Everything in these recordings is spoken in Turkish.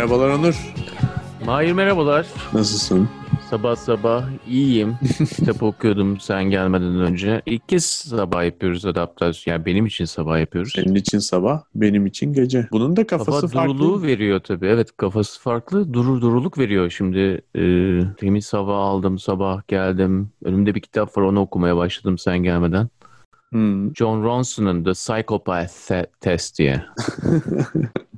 Merhabalar Onur. Mahir merhabalar. Nasılsın? Sabah sabah iyiyim. Kitap okuyordum sen gelmeden önce. İlk kez sabah yapıyoruz adaptasyon. Yani benim için sabah yapıyoruz. Senin için sabah, benim için gece. Bunun da kafası Kafa farklı. duruluğu veriyor tabii. Evet kafası farklı. Durur duruluk veriyor. Şimdi e, temiz hava aldım sabah geldim. Önümde bir kitap var onu okumaya başladım sen gelmeden. Hmm. John Ronson'un The Psychopath Te- Test diye.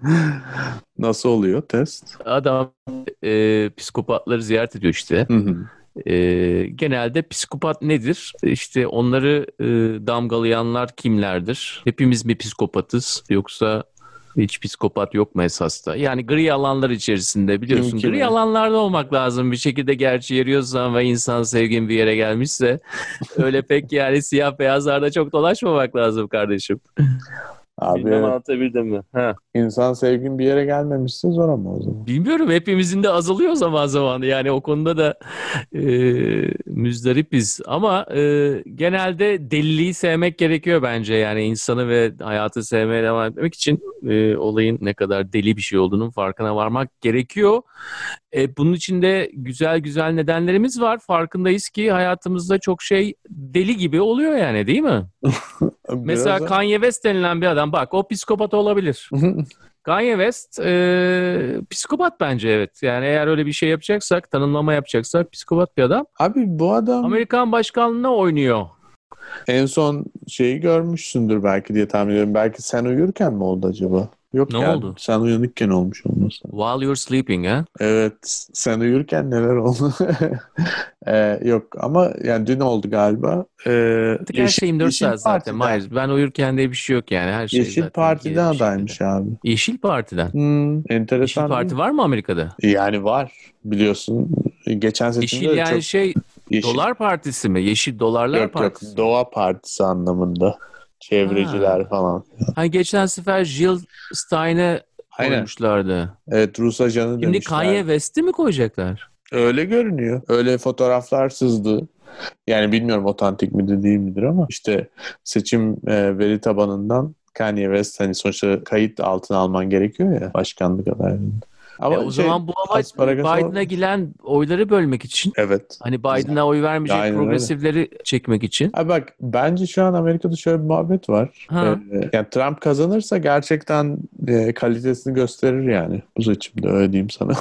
Nasıl oluyor test? Adam e, psikopatları ziyaret ediyor işte. Hı hı. Ee, genelde psikopat nedir? İşte onları e, damgalayanlar kimlerdir? Hepimiz mi psikopatız yoksa hiç psikopat yok mu esasta? Yani gri alanlar içerisinde biliyorsun gri alanlarda olmak lazım. Bir şekilde gerçeği yeriyorsan ve insan sevgin bir yere gelmişse öyle pek yani siyah beyazlarda çok dolaşmamak lazım kardeşim. Abi Bilmem anlatabildim mi? Ha. insan sevgin bir yere gelmemişse zor ama o zaman. Bilmiyorum hepimizin de azalıyor zaman zaman yani o konuda da e, müzdaripiz ama e, genelde deliliği sevmek gerekiyor bence yani insanı ve hayatı sevmeye devam etmek için e, olayın ne kadar deli bir şey olduğunun farkına varmak gerekiyor. E, bunun için de güzel güzel nedenlerimiz var farkındayız ki hayatımızda çok şey deli gibi oluyor yani değil mi? Mesela Kanye West denilen bir adam bak o psikopat olabilir. Kanye West e, psikopat bence evet. Yani eğer öyle bir şey yapacaksak, tanımlama yapacaksak psikopat bir adam. Abi bu adam Amerikan başkanlığına oynuyor. en son şeyi görmüşsündür belki diye tahmin ediyorum. Belki sen uyurken mi oldu acaba? Yok Ne yani, oldu? Sen uyanıkken olmuş olması. While you're sleeping ha? Evet. Sen uyurken neler oldu? Ee, yok ama yani dün oldu galiba. Ee, Artık her şey 24 Yeşil saat zaten. Mahir. Ben uyurken diye bir şey yok yani. Her şey Yeşil zaten Parti'den bir şekilde. adaymış abi. Yeşil Parti'den. Hmm, enteresan. Yeşil Parti var mı Amerika'da? Yani var biliyorsun. Geçen seçimde Yeşil yani çok şey yeşil. Dolar Partisi mi? Yeşil Dolarlar yok, yok, Partisi. Doğa Partisi anlamında. Çevreciler Ha. falan. Hani geçen sefer Jill Stein'e Aynen. koymuşlardı. Evet Rus ajanı Şimdi demişler. Kanye West'i mi koyacaklar? Öyle görünüyor. Öyle fotoğraflar sızdı. Yani bilmiyorum otantik midir değil midir ama işte seçim e, veri tabanından Kanye West hani sonuçta kayıt altına alman gerekiyor ya başkanlık adaylığında. Ama E, o şey, zaman bu amaç asparagas Biden'a giden oyları bölmek için. Evet. Hani Biden'a oy vermeyecek Aynen öyle. progresifleri çekmek için. Abi bak bence şu an Amerika'da şöyle bir muhabbet var. Ha. Ee, yani Trump kazanırsa gerçekten e, kalitesini gösterir yani bu seçimde öyle diyeyim sana.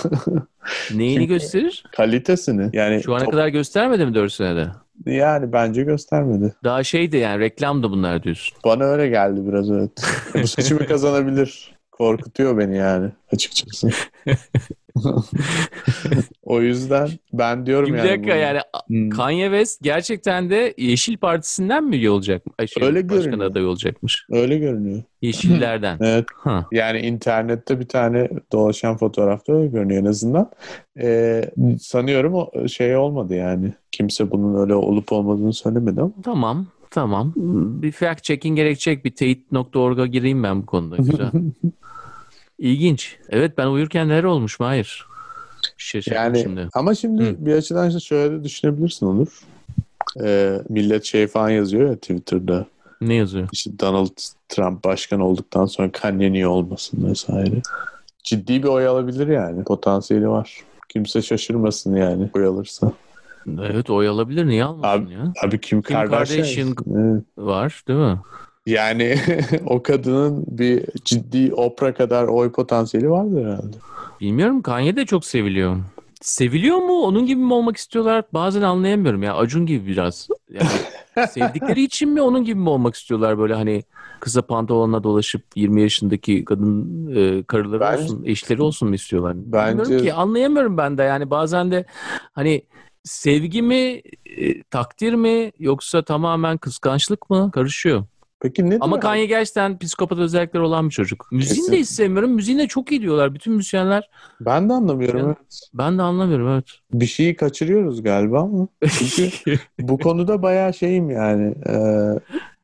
Neyini Çünkü- gösterir? kalitesini. Yani Şu ana top- kadar göstermedi mi 4 senede? yani bence göstermedi. Daha şeydi yani reklamdı bunlar diyorsun. Bana öyle geldi biraz evet. bu seçimi kazanabilir. Korkutuyor beni yani açıkçası. o yüzden ben diyorum Bir yani. dakika bunu- yani Hmm. Kanye West gerçekten de Yeşil Partisi'nden mi üye olacak? Şey, Öyle başkan görünüyor. adayı olacakmış. Öyle görünüyor. Yeşillerden. Evet. ha. Yani internette bir tane dolaşan fotoğrafta öyle görünüyor en azından. Ee, sanıyorum o şey olmadı yani. Kimse bunun öyle olup olmadığını söylemedi ama. Tamam. Tamam. Bir fact checking gerekecek. Bir teyit.org'a gireyim ben bu konuda. Güzel. İlginç. Evet ben uyurken neler olmuş mu? Hayır. Şaşırdım Yani şimdi. ama şimdi Hı. bir açıdan işte şöyle de düşünebilirsin Onur. Ee, millet şey falan yazıyor ya Twitter'da. Ne yazıyor? İşte Donald Trump başkan olduktan sonra Kanye niye olmasın vesaire. Ciddi bir oy alabilir yani. Potansiyeli var. Kimse şaşırmasın yani oy alırsa. Evet oy alabilir. Niye almasın Abi- ya? Abi Kim, Kim Kardashian. Kardashian-. Var değil mi? Yani o kadının bir ciddi Oprah kadar oy potansiyeli vardır herhalde. Bilmiyorum Kanye de çok seviliyor. Seviliyor mu? Onun gibi mi olmak istiyorlar? Bazen anlayamıyorum ya. Acun gibi biraz. Yani sevdikleri için mi onun gibi mi olmak istiyorlar böyle hani kısa pantolonla dolaşıp 20 yaşındaki kadın e, karıları Bence- olsun, eşleri olsun mu istiyorlar? Bence- Bilmiyorum ki anlayamıyorum ben de. Yani bazen de hani sevgi mi, e, takdir mi yoksa tamamen kıskançlık mı? Karışıyor. Peki ne Ama? Kanye gerçekten psikopat özellikleri olan bir çocuk. Müziğini de Kesin. hiç sevmiyorum. Müziğini de çok iyi diyorlar. Bütün müzisyenler. Ben de anlamıyorum. Evet. Ben de anlamıyorum evet. Bir şeyi kaçırıyoruz galiba ama. Çünkü bu konuda bayağı şeyim yani. e,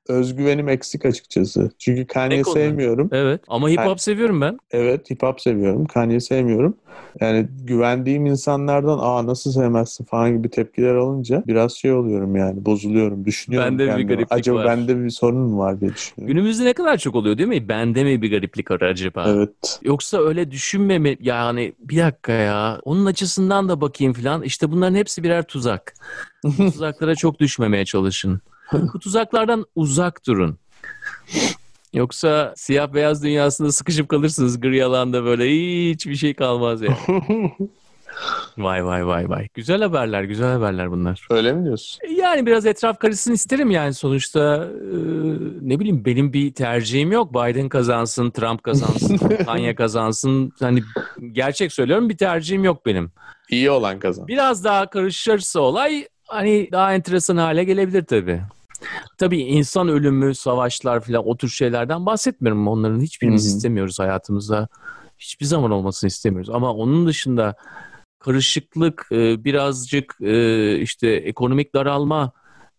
özgüvenim eksik açıkçası. Çünkü Kanye sevmiyorum. Evet ama hip hop yani, seviyorum ben. Evet hip hop seviyorum. Kanye sevmiyorum. Yani güvendiğim insanlardan aa nasıl sevmezsin falan gibi tepkiler alınca biraz şey oluyorum yani bozuluyorum. Düşünüyorum bende kendime. bir gariplik acaba var. bende bir sorun mu var diye düşünüyorum. Günümüzde ne kadar çok oluyor değil mi? Bende mi bir gariplik var acaba? Evet. Yoksa öyle düşünmeme yani bir dakika ya onun açısından da bakayım falan. İşte bunların hepsi birer tuzak. Bu tuzaklara çok düşmemeye çalışın. Bu tuzaklardan uzak durun. Yoksa siyah beyaz dünyasında sıkışıp kalırsınız gri alanda böyle hiçbir şey kalmaz yani. Vay vay vay vay. Güzel haberler, güzel haberler bunlar. Öyle mi diyorsun? Yani biraz etraf karışsın isterim yani sonuçta e, ne bileyim benim bir tercihim yok. Biden kazansın, Trump kazansın, Kanye kazansın. Hani gerçek söylüyorum bir tercihim yok benim. İyi olan kazan. Biraz daha karışırsa olay hani daha enteresan hale gelebilir tabii. Tabii insan ölümü, savaşlar falan o tür şeylerden bahsetmiyorum. Onların hiçbirimiz Hı-hı. istemiyoruz hayatımızda. Hiçbir zaman olmasını istemiyoruz. Ama onun dışında karışıklık, birazcık işte ekonomik daralma,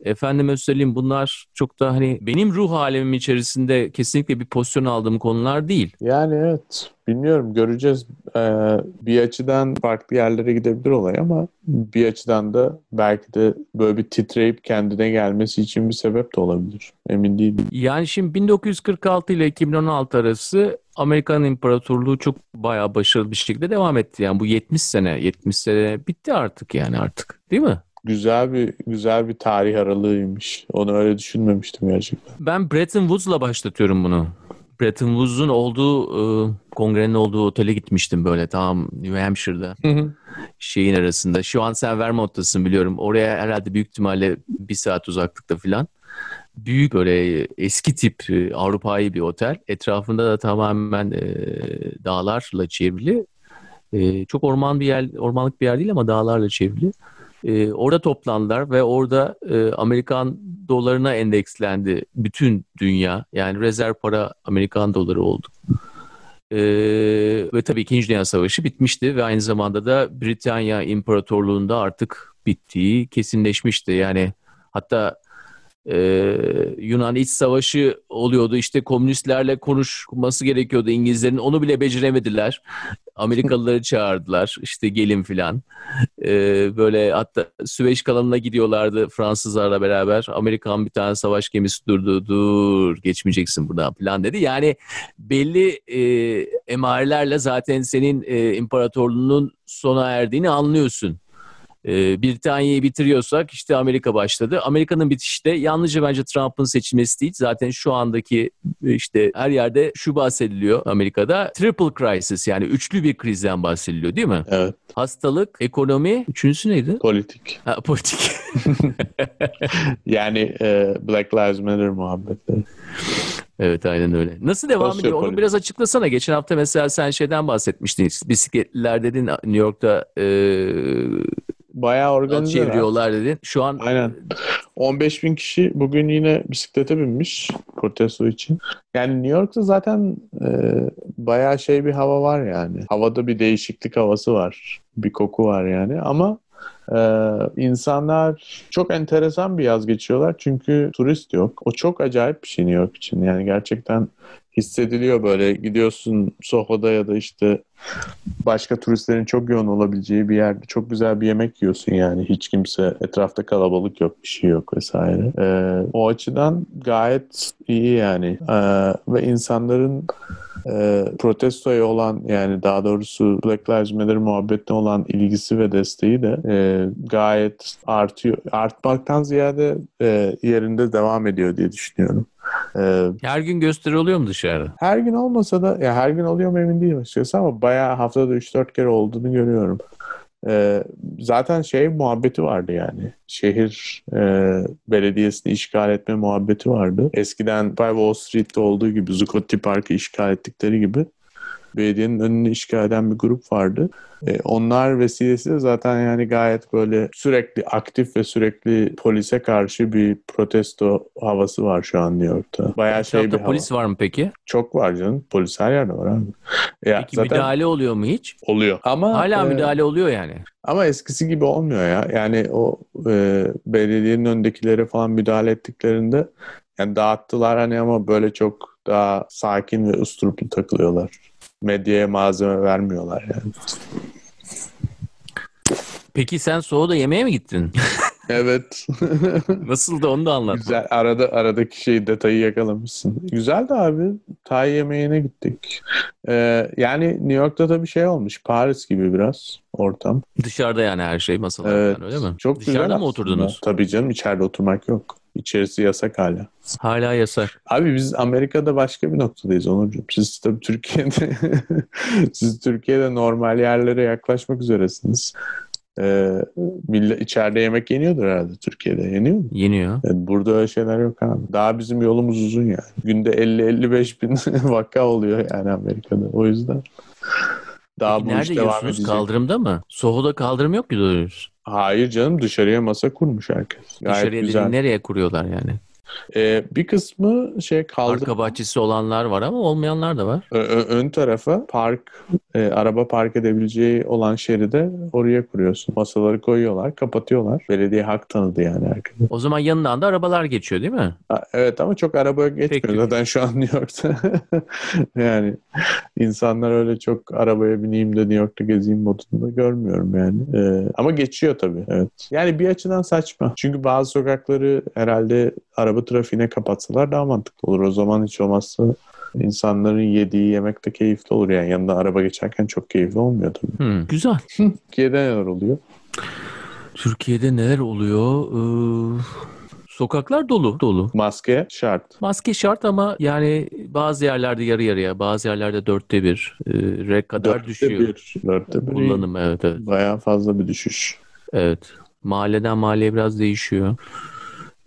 efendime söyleyeyim bunlar çok da hani benim ruh halimim içerisinde kesinlikle bir pozisyon aldığım konular değil. Yani evet bilmiyorum göreceğiz. Ee, bir açıdan farklı yerlere gidebilir olay ama bir açıdan da belki de böyle bir titreyip kendine gelmesi için bir sebep de olabilir. Emin değilim. Yani şimdi 1946 ile 2016 arası Amerikan İmparatorluğu çok bayağı başarılı bir şekilde devam etti. Yani bu 70 sene, 70 sene bitti artık yani artık. Değil mi? Güzel bir güzel bir tarih aralığıymış. Onu öyle düşünmemiştim gerçekten. Ben Bretton Woods'la başlatıyorum bunu. Bretton Woods'un olduğu e, kongrenin olduğu otele gitmiştim böyle tam New Hampshire'da. şeyin arasında. Şu an sen Vermont'tasın biliyorum. Oraya herhalde büyük ihtimalle bir saat uzaklıkta filan. Büyük böyle eski tip e, Avrupa'yı bir otel. Etrafında da tamamen e, dağlarla çevrili. E, çok orman bir yer, ormanlık bir yer değil ama dağlarla çevrili. E, orada toplandılar ve orada e, Amerikan dolarına endekslendi bütün dünya. Yani rezerv para Amerikan doları oldu. E, ve tabii İkinci Dünya Savaşı bitmişti ve aynı zamanda da Britanya İmparatorluğu'nda artık bittiği kesinleşmişti. Yani hatta ee, Yunan iç savaşı oluyordu. İşte komünistlerle konuşması gerekiyordu İngilizlerin. Onu bile beceremediler. Amerikalıları çağırdılar. İşte gelin filan. Ee, böyle hatta Süveyş kanalına gidiyorlardı Fransızlarla beraber. Amerikan bir tane savaş gemisi durdu. Dur geçmeyeceksin buradan filan dedi. Yani belli e, emarelerle zaten senin e, imparatorluğunun sona erdiğini anlıyorsun. E, Britanya'yı bitiriyorsak işte Amerika başladı. Amerika'nın bitişi de yalnızca bence Trump'ın seçilmesi değil. Zaten şu andaki e, işte her yerde şu bahsediliyor Amerika'da. Triple crisis yani üçlü bir krizden bahsediliyor değil mi? Evet. Hastalık, ekonomi, üçüncüsü neydi? Politik. Ha, politik. yani e, Black Lives Matter muhabbetleri. Evet aynen öyle. Nasıl devam ediyor? Onu biraz açıklasana. Geçen hafta mesela sen şeyden bahsetmiştin. Bisikletler dedin New York'ta e, bayağı organize. Çeviriyorlar dedin. Şu an Aynen. 15 bin kişi bugün yine bisiklete binmiş protesto için. Yani New York'ta zaten e, bayağı şey bir hava var yani. Havada bir değişiklik havası var. Bir koku var yani ama ee, insanlar çok enteresan bir yaz geçiyorlar çünkü turist yok. O çok acayip bir şey New York için. Yani gerçekten hissediliyor böyle. Gidiyorsun Soho'da ya da işte başka turistlerin çok yoğun olabileceği bir yerde çok güzel bir yemek yiyorsun yani. Hiç kimse etrafta kalabalık yok bir şey yok vesaire. Ee, o açıdan gayet iyi yani. Ee, ve insanların e, protestoya olan yani daha doğrusu Black Lives Matter muhabbetine olan ilgisi ve desteği de e, gayet artıyor. Artmaktan ziyade e, yerinde devam ediyor diye düşünüyorum. Ee, her gün gösteri oluyor mu dışarıda? Her gün olmasa da ya her gün oluyor mu emin değilim açıkçası ama bayağı haftada 3-4 kere olduğunu görüyorum. Ee, zaten şey muhabbeti vardı yani. Şehir e, belediyesini işgal etme muhabbeti vardı. Eskiden Wall Street'te olduğu gibi Zuccotti Park'ı işgal ettikleri gibi belediyenin önünü işgal eden bir grup vardı. E, onlar vesilesiyle zaten yani gayet böyle sürekli aktif ve sürekli polise karşı bir protesto havası var şu an New York'ta. Bayağı şey bir polis hava. var mı peki? Çok var canım. Polis her yerde var abi. Ya peki zaten müdahale oluyor mu hiç? Oluyor. Ama hala e, müdahale oluyor yani. Ama eskisi gibi olmuyor ya. Yani o e, belediyenin önündekilere falan müdahale ettiklerinde yani dağıttılar hani ama böyle çok daha sakin ve usturuplu takılıyorlar. Medyaya malzeme vermiyorlar yani. Peki sen Soğu'da yemeğe mi gittin? evet. Nasıl da onu da anlat. Güzel. Arada aradaki şey detayı yakalamışsın. Güzeldi abi. Tay yemeğine gittik. Ee, yani New York'ta da bir şey olmuş. Paris gibi biraz ortam. Dışarıda yani her şey masalardan evet. öyle mi? Çok Dışarıda güzel mı oturdunuz? Tabii canım içeride oturmak yok. İçerisi yasak hala. Hala yasak. Abi biz Amerika'da başka bir noktadayız Onurcuğum. Siz tabii Türkiye'de siz Türkiye'de normal yerlere yaklaşmak üzeresiniz. Ee, millet içeride yemek yeniyordur herhalde Türkiye'de. Yeniyor mu? Yeniyor. Yani burada öyle şeyler yok abi. Daha bizim yolumuz uzun yani. Günde 50-55 bin vaka oluyor yani Amerika'da. O yüzden. Daha Peki bu nerede iş devam edecek. Kaldırımda mı? Soho'da kaldırım yok ki doğrusu. Hayır canım dışarıya masa kurmuş herkes. Gayet dışarıya güzel. nereye kuruyorlar yani? Ee, bir kısmı şey kaldı. Arka bahçesi olanlar var ama olmayanlar da var. Ö- ön tarafa park, e, araba park edebileceği olan şeride oraya kuruyorsun. Masaları koyuyorlar, kapatıyorlar. Belediye hak tanıdı yani herkese. O zaman yanından da arabalar geçiyor değil mi? Ha, evet ama çok araba geçmiyor Peki. zaten şu an New York'ta. yani insanlar öyle çok arabaya bineyim de New York'ta gezeyim modunda görmüyorum yani. Ee, ama geçiyor tabii evet. Yani bir açıdan saçma. Çünkü bazı sokakları herhalde araba trafiğine kapatsalar daha mantıklı olur. O zaman hiç olmazsa insanların yediği yemek de keyifli olur. Yani yanında araba geçerken çok keyifli olmuyor tabii. Hmm, güzel. Türkiye'de neler oluyor? Türkiye'de neler oluyor? Ee, sokaklar dolu. dolu. Maske şart. Maske şart ama yani bazı yerlerde yarı yarıya, bazı yerlerde dörtte bir e, re kadar dörtte düşüyor. Bir. Dörtte bir. Kullanım evet evet. Bayağı fazla bir düşüş. Evet. Mahalleden mahalleye biraz değişiyor.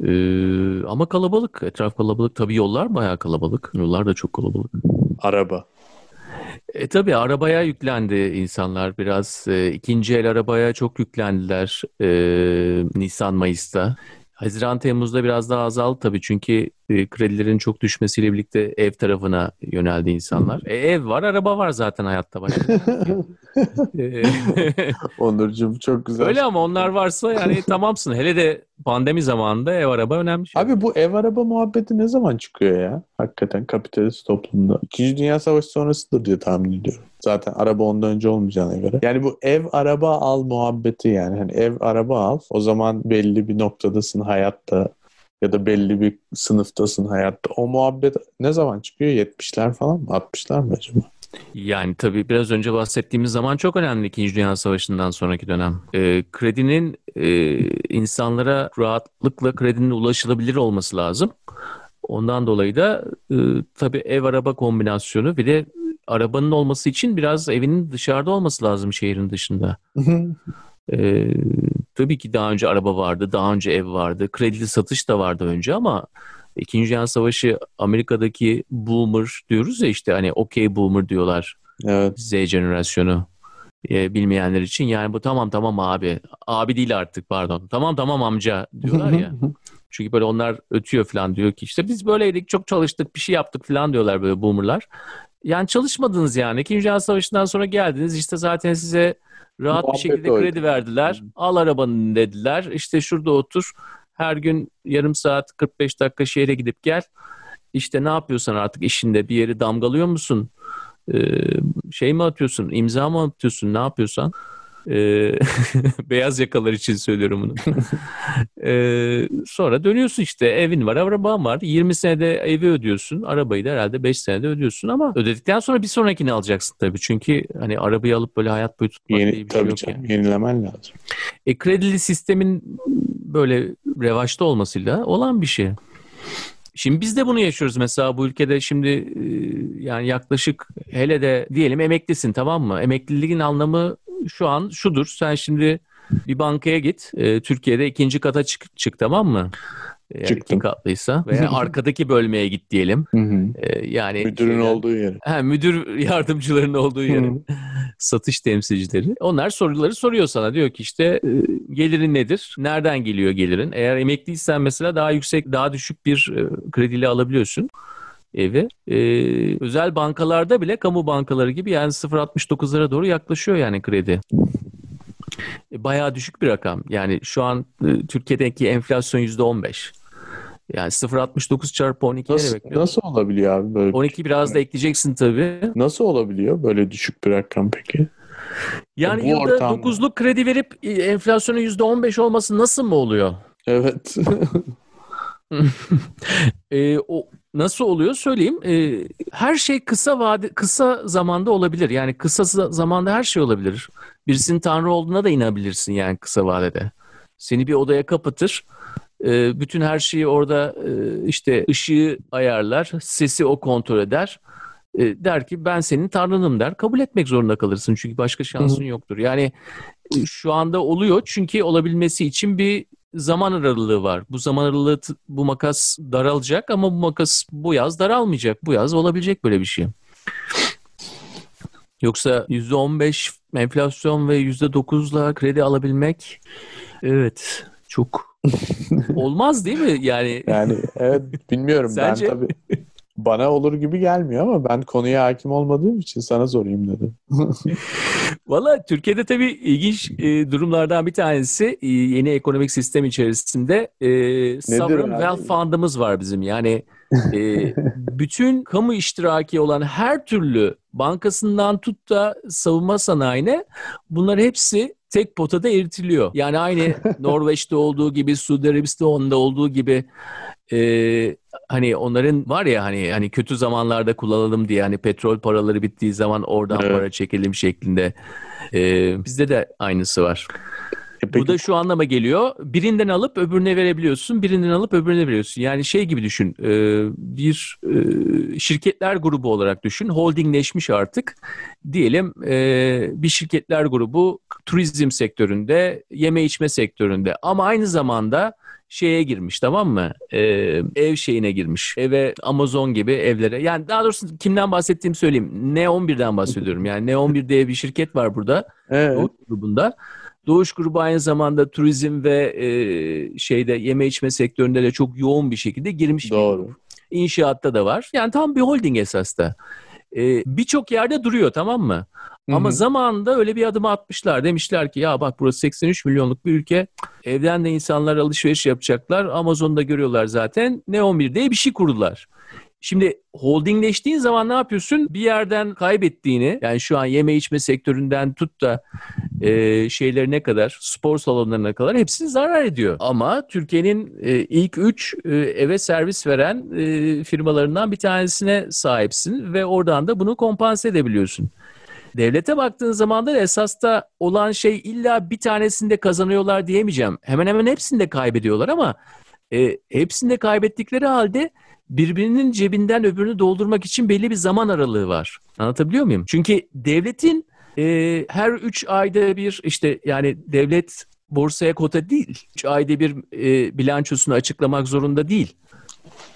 Ee, ama kalabalık. Etraf kalabalık. Tabii yollar bayağı kalabalık. Yollar da çok kalabalık. Araba. E tabii arabaya yüklendi insanlar biraz. E, ikinci el arabaya çok yüklendiler e, Nisan Mayıs'ta. Haziran Temmuz'da biraz daha azaldı tabii. Çünkü e, kredilerin çok düşmesiyle birlikte ev tarafına yöneldi insanlar. E, ev var, araba var zaten hayatta başka. E, Onurcuğum çok güzel. Öyle ama onlar varsa yani tamamsın. Hele de pandemi zamanında ev araba önemli şey. Abi bu ev araba muhabbeti ne zaman çıkıyor ya? Hakikaten kapitalist toplumda. İkinci Dünya Savaşı sonrasıdır diye tahmin ediyorum. Zaten araba ondan önce olmayacağına göre. Yani bu ev araba al muhabbeti yani. Hani ev araba al. O zaman belli bir noktadasın hayatta ya da belli bir sınıftasın hayatta. O muhabbet ne zaman çıkıyor? 70'ler falan mı? 60'lar mı acaba? Yani tabii biraz önce bahsettiğimiz zaman çok önemli İkinci Dünya Savaşı'ndan sonraki dönem. E, kredinin e, insanlara rahatlıkla kredinin ulaşılabilir olması lazım. Ondan dolayı da e, tabii ev araba kombinasyonu bir de arabanın olması için biraz evinin dışarıda olması lazım şehrin dışında. e, tabii ki daha önce araba vardı, daha önce ev vardı, kredili satış da vardı önce ama İkinci Dünya Savaşı Amerika'daki boomer diyoruz ya işte hani okey boomer diyorlar. Evet. Z jenerasyonu e, bilmeyenler için yani bu tamam tamam abi. Abi değil artık pardon. Tamam tamam amca diyorlar ya. Çünkü böyle onlar ötüyor falan diyor ki işte biz böyleydik çok çalıştık bir şey yaptık falan diyorlar böyle boomerlar. Yani çalışmadınız yani. İkinci Dünya Savaşı'ndan sonra geldiniz işte zaten size rahat Muhabbet bir şekilde oydu. kredi verdiler. Al arabanı dediler. İşte şurada otur. Her gün yarım saat 45 dakika şehre gidip gel. İşte ne yapıyorsan artık işinde bir yeri damgalıyor musun? Ee, şey mi atıyorsun? imza mı atıyorsun? Ne yapıyorsan? Ee, beyaz yakalar için söylüyorum bunu. ee, sonra dönüyorsun işte evin var, araban var. 20 senede evi ödüyorsun. Arabayı da herhalde 5 senede ödüyorsun ama ödedikten sonra bir sonrakini alacaksın tabii. Çünkü hani arabayı alıp böyle hayat boyu tutmak Yeni, diye bir şey yok canım, yani. Yenilemen lazım. E, kredili sistemin böyle revaçta olmasıyla olan bir şey. Şimdi biz de bunu yaşıyoruz mesela bu ülkede şimdi e, yani yaklaşık hele de diyelim emeklisin tamam mı? Emekliliğin anlamı şu an şudur. Sen şimdi bir bankaya git. E, Türkiye'de ikinci kata çık, çık tamam mı? Eğer Çıktım. iki katlıysa veya arkadaki bölmeye git diyelim. Ee, yani müdürün şeyden, olduğu yer. He, müdür yardımcılarının olduğu yer. Satış temsilcileri. Onlar soruları soruyor sana. Diyor ki işte e, gelirin nedir? Nereden geliyor gelirin? Eğer emekliysen mesela daha yüksek, daha düşük bir e, krediyle alabiliyorsun evi. Ee, özel bankalarda bile kamu bankaları gibi yani 0.69'lara doğru yaklaşıyor yani kredi. E, bayağı düşük bir rakam. Yani şu an e, Türkiye'deki enflasyon %15. Yani 0.69 çarpı 12 nasıl, bekliyor. Nasıl olabiliyor abi böyle? 12 biraz da ekleyeceksin tabii. Nasıl olabiliyor böyle düşük bir rakam peki? Yani Bu yılda ortam... 9'luk kredi verip e, enflasyonun %15 olması nasıl mı oluyor? Evet. e, o nasıl oluyor söyleyeyim. E, her şey kısa vade kısa zamanda olabilir. Yani kısa zamanda her şey olabilir. Birisinin tanrı olduğuna da inanabilirsin yani kısa vadede. Seni bir odaya kapatır. E, bütün her şeyi orada e, işte ışığı ayarlar, sesi o kontrol eder. E, der ki ben senin tanrınım der. Kabul etmek zorunda kalırsın çünkü başka şansın yoktur. Yani e, şu anda oluyor çünkü olabilmesi için bir zaman aralığı var. Bu zaman aralığı bu makas daralacak ama bu makas bu yaz daralmayacak. Bu yaz olabilecek böyle bir şey. Yoksa %15 enflasyon ve %9'la kredi alabilmek evet çok olmaz değil mi? Yani yani evet bilmiyorum Sence? ben tabii bana olur gibi gelmiyor ama ben konuya hakim olmadığım için sana sorayım dedim. Valla Türkiye'de tabii ilginç e, durumlardan bir tanesi e, yeni ekonomik sistem içerisinde e, Sovereign Wealth Fund'ımız var bizim. Yani e, bütün kamu iştiraki olan her türlü bankasından tut da savunma sanayine bunlar hepsi tek potada eritiliyor. Yani aynı Norveç'te olduğu gibi, Suudi Arabistan'da olduğu gibi e, hani onların var ya hani hani kötü zamanlarda kullanalım diye hani petrol paraları bittiği zaman oradan evet. para çekelim şeklinde. E, bizde de aynısı var. E peki. Bu da şu anlama geliyor. Birinden alıp öbürüne verebiliyorsun. Birinden alıp öbürüne veriyorsun. Yani şey gibi düşün. E, bir e, şirketler grubu olarak düşün. Holdingleşmiş artık. Diyelim e, bir şirketler grubu turizm sektöründe, yeme içme sektöründe. Ama aynı zamanda şeye girmiş tamam mı? Ee, ev şeyine girmiş. Eve Amazon gibi evlere. Yani daha doğrusu kimden bahsettiğimi söyleyeyim. Ne11'den bahsediyorum. Yani Ne11 diye bir şirket var burada. Evet. Doğuş grubunda. Doğuş grubu aynı zamanda turizm ve e, şeyde yeme içme sektöründe de çok yoğun bir şekilde girmiş. Doğru. Bir İnşaatta da var. Yani tam bir holding esas da. Ee, Birçok yerde duruyor tamam mı? Hı-hı. Ama zamanında öyle bir adım atmışlar. Demişler ki ya bak burası 83 milyonluk bir ülke. Evden de insanlar alışveriş yapacaklar. Amazon'da görüyorlar zaten. Neon1 diye bir şey kurdular. Şimdi holdingleştiğin zaman ne yapıyorsun? Bir yerden kaybettiğini yani şu an yeme içme sektöründen tut da e, şeylerine kadar spor salonlarına kadar hepsini zarar ediyor. Ama Türkiye'nin e, ilk üç e, eve servis veren e, firmalarından bir tanesine sahipsin ve oradan da bunu kompanse edebiliyorsun. Devlete baktığın zaman da esasta olan şey illa bir tanesinde kazanıyorlar diyemeyeceğim. Hemen hemen hepsinde kaybediyorlar ama e, hepsinde kaybettikleri halde birbirinin cebinden öbürünü doldurmak için belli bir zaman aralığı var. Anlatabiliyor muyum? Çünkü devletin e, her üç ayda bir işte yani devlet borsaya kota değil. Üç ayda bir e, bilançosunu açıklamak zorunda değil.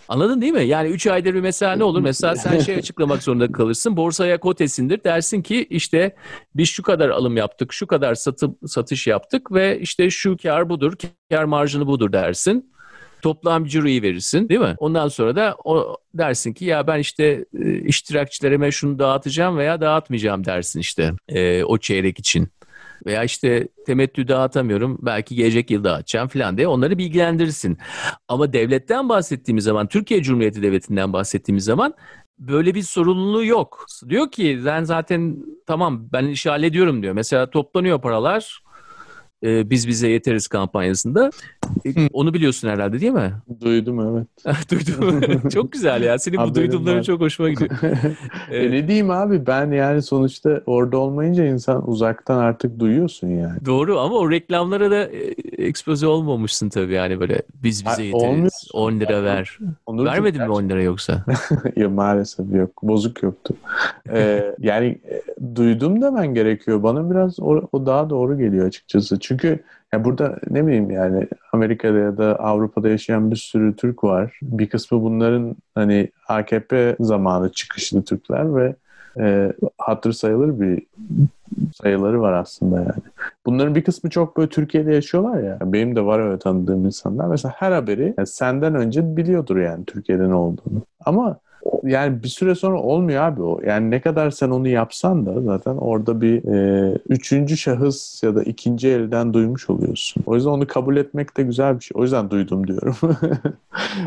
Anladın değil mi? Yani 3 ayda bir mesela ne olur? Mesela sen şey açıklamak zorunda kalırsın. Borsaya kotesindir. Dersin ki işte biz şu kadar alım yaptık, şu kadar satı, satış yaptık ve işte şu kar budur, kar marjını budur dersin. Toplam ciroyu verirsin değil mi? Ondan sonra da o dersin ki ya ben işte e, iştirakçilerime şunu dağıtacağım veya dağıtmayacağım dersin işte e, o çeyrek için veya işte temettü dağıtamıyorum belki gelecek yıl dağıtacağım falan diye onları bilgilendirirsin. Ama devletten bahsettiğimiz zaman Türkiye Cumhuriyeti Devleti'nden bahsettiğimiz zaman böyle bir sorumluluğu yok. Diyor ki ben zaten tamam ben iş hallediyorum diyor. Mesela toplanıyor paralar e, Biz Bize Yeteriz kampanyasında. E, onu biliyorsun herhalde değil mi? Duydum evet. Duydum. çok güzel ya. Senin bu duydumların çok hoşuma gidiyor. evet. e ne diyeyim abi ben yani sonuçta orada olmayınca insan uzaktan artık duyuyorsun yani. Doğru ama o reklamlara da e, ekspoze olmamışsın tabii yani böyle biz bize yeteriz. Olmuyor. 10 lira ver. Onur Vermedin mi 10 lira yoksa? yok maalesef yok. Bozuk yoktu. ee, yani duydum demen gerekiyor. Bana biraz o, o daha doğru geliyor açıkçası. Çünkü ya burada ne bileyim yani Amerika'da ya da Avrupa'da yaşayan bir sürü Türk var. Bir kısmı bunların hani AKP zamanı çıkışlı Türkler ve e, hatır sayılır bir sayıları var aslında yani. Bunların bir kısmı çok böyle Türkiye'de yaşıyorlar ya. Benim de var öyle tanıdığım insanlar. Mesela her haberi yani senden önce biliyordur yani Türkiye'de ne olduğunu. Ama yani bir süre sonra olmuyor abi o. Yani ne kadar sen onu yapsan da zaten orada bir e, üçüncü şahıs ya da ikinci elden duymuş oluyorsun. O yüzden onu kabul etmek de güzel bir şey. O yüzden duydum diyorum.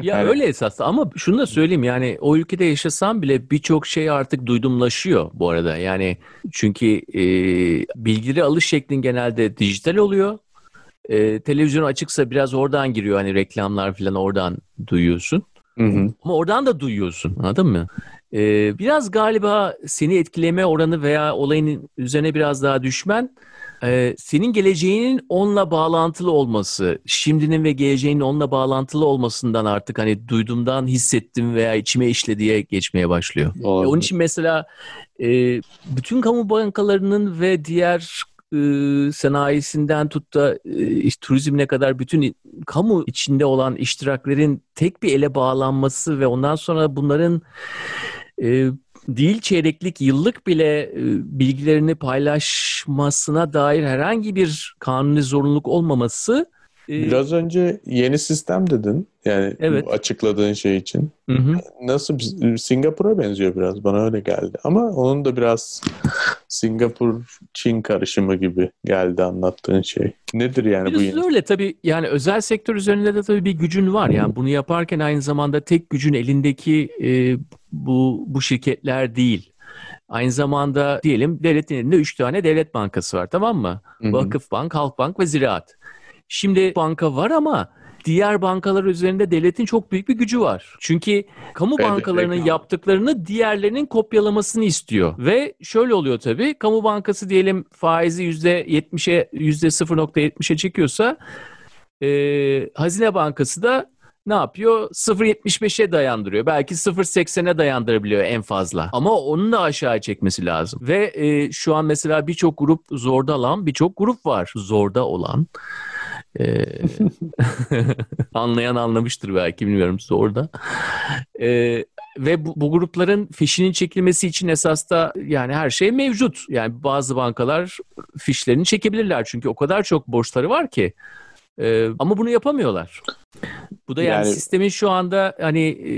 ya yani... öyle esas ama şunu da söyleyeyim yani o ülkede yaşasam bile birçok şey artık duydumlaşıyor bu arada. Yani çünkü e, bilgileri alış şeklin genelde dijital oluyor. E, televizyon açıksa biraz oradan giriyor hani reklamlar falan oradan duyuyorsun. Hı hı. Ama oradan da duyuyorsun anladın mı? Ee, biraz galiba seni etkileme oranı veya olayın üzerine biraz daha düşmen e, senin geleceğinin onunla bağlantılı olması, şimdinin ve geleceğinin onunla bağlantılı olmasından artık hani duyduğumdan hissettim veya içime işle diye geçmeye başlıyor. E, onun için mesela e, bütün kamu bankalarının ve diğer e, sanayisinden tut da e, turizmine kadar bütün kamu içinde olan iştiraklerin tek bir ele bağlanması ve ondan sonra bunların e, değil çeyreklik yıllık bile e, bilgilerini paylaşmasına dair herhangi bir kanuni zorunluluk olmaması ee, Biraz önce yeni sistem dedin. Yani evet. bu açıkladığın şey için. Hı hı. Nasıl Singapur'a benziyor biraz. Bana öyle geldi. Ama onun da biraz Singapur Çin karışımı gibi geldi anlattığın şey. Nedir yani biraz bu öyle tabii. Yani özel sektör üzerinde de tabii bir gücün var. Yani bunu yaparken aynı zamanda tek gücün elindeki e, bu bu şirketler değil. Aynı zamanda diyelim devletin elinde 3 tane devlet bankası var tamam mı? Hı hı. Vakıf Bank, Halkbank ve Ziraat. Şimdi banka var ama diğer bankalar üzerinde devletin çok büyük bir gücü var. Çünkü kamu evet, bankalarının evet. yaptıklarını diğerlerinin kopyalamasını istiyor. Ve şöyle oluyor tabii. Kamu bankası diyelim faizi %70'e %0.70'e çekiyorsa e, Hazine Bankası da ne yapıyor? 0.75'e dayandırıyor. Belki 0.80'e dayandırabiliyor en fazla. Ama onun da aşağı çekmesi lazım. Ve e, şu an mesela birçok grup zorda olan birçok grup var. Zorda olan. Ee, anlayan anlamıştır belki bilmiyorum orada. Ee, ve bu, bu grupların fişinin çekilmesi için esas da yani her şey mevcut. Yani bazı bankalar fişlerini çekebilirler çünkü o kadar çok borçları var ki. Ee, ama bunu yapamıyorlar. Bu da yani, yani sistemin şu anda hani e,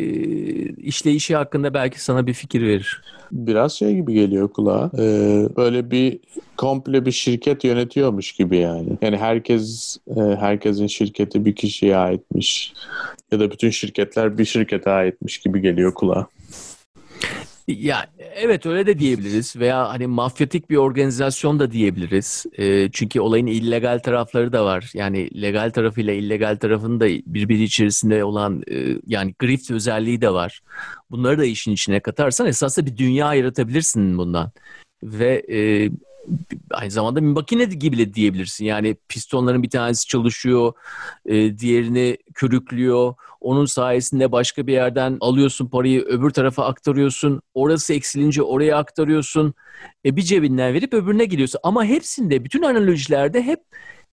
işleyişi hakkında belki sana bir fikir verir. Biraz şey gibi geliyor kulağa. Ee, böyle bir komple bir şirket yönetiyormuş gibi yani. Yani herkes e, herkesin şirketi bir kişiye aitmiş ya da bütün şirketler bir şirkete aitmiş gibi geliyor kulağa. Ya evet öyle de diyebiliriz veya hani mafyatik bir organizasyon da diyebiliriz. E, çünkü olayın illegal tarafları da var. Yani legal tarafıyla illegal tarafının da birbiri içerisinde olan e, yani grift özelliği de var. Bunları da işin içine katarsan esasında bir dünya yaratabilirsin bundan. Ve e, aynı zamanda bir makine gibi de diyebilirsin. Yani pistonların bir tanesi çalışıyor, e, diğerini körüklüyor. Onun sayesinde başka bir yerden alıyorsun parayı, öbür tarafa aktarıyorsun. Orası eksilince oraya aktarıyorsun. E, bir cebinden verip öbürüne gidiyorsun. Ama hepsinde, bütün analojilerde hep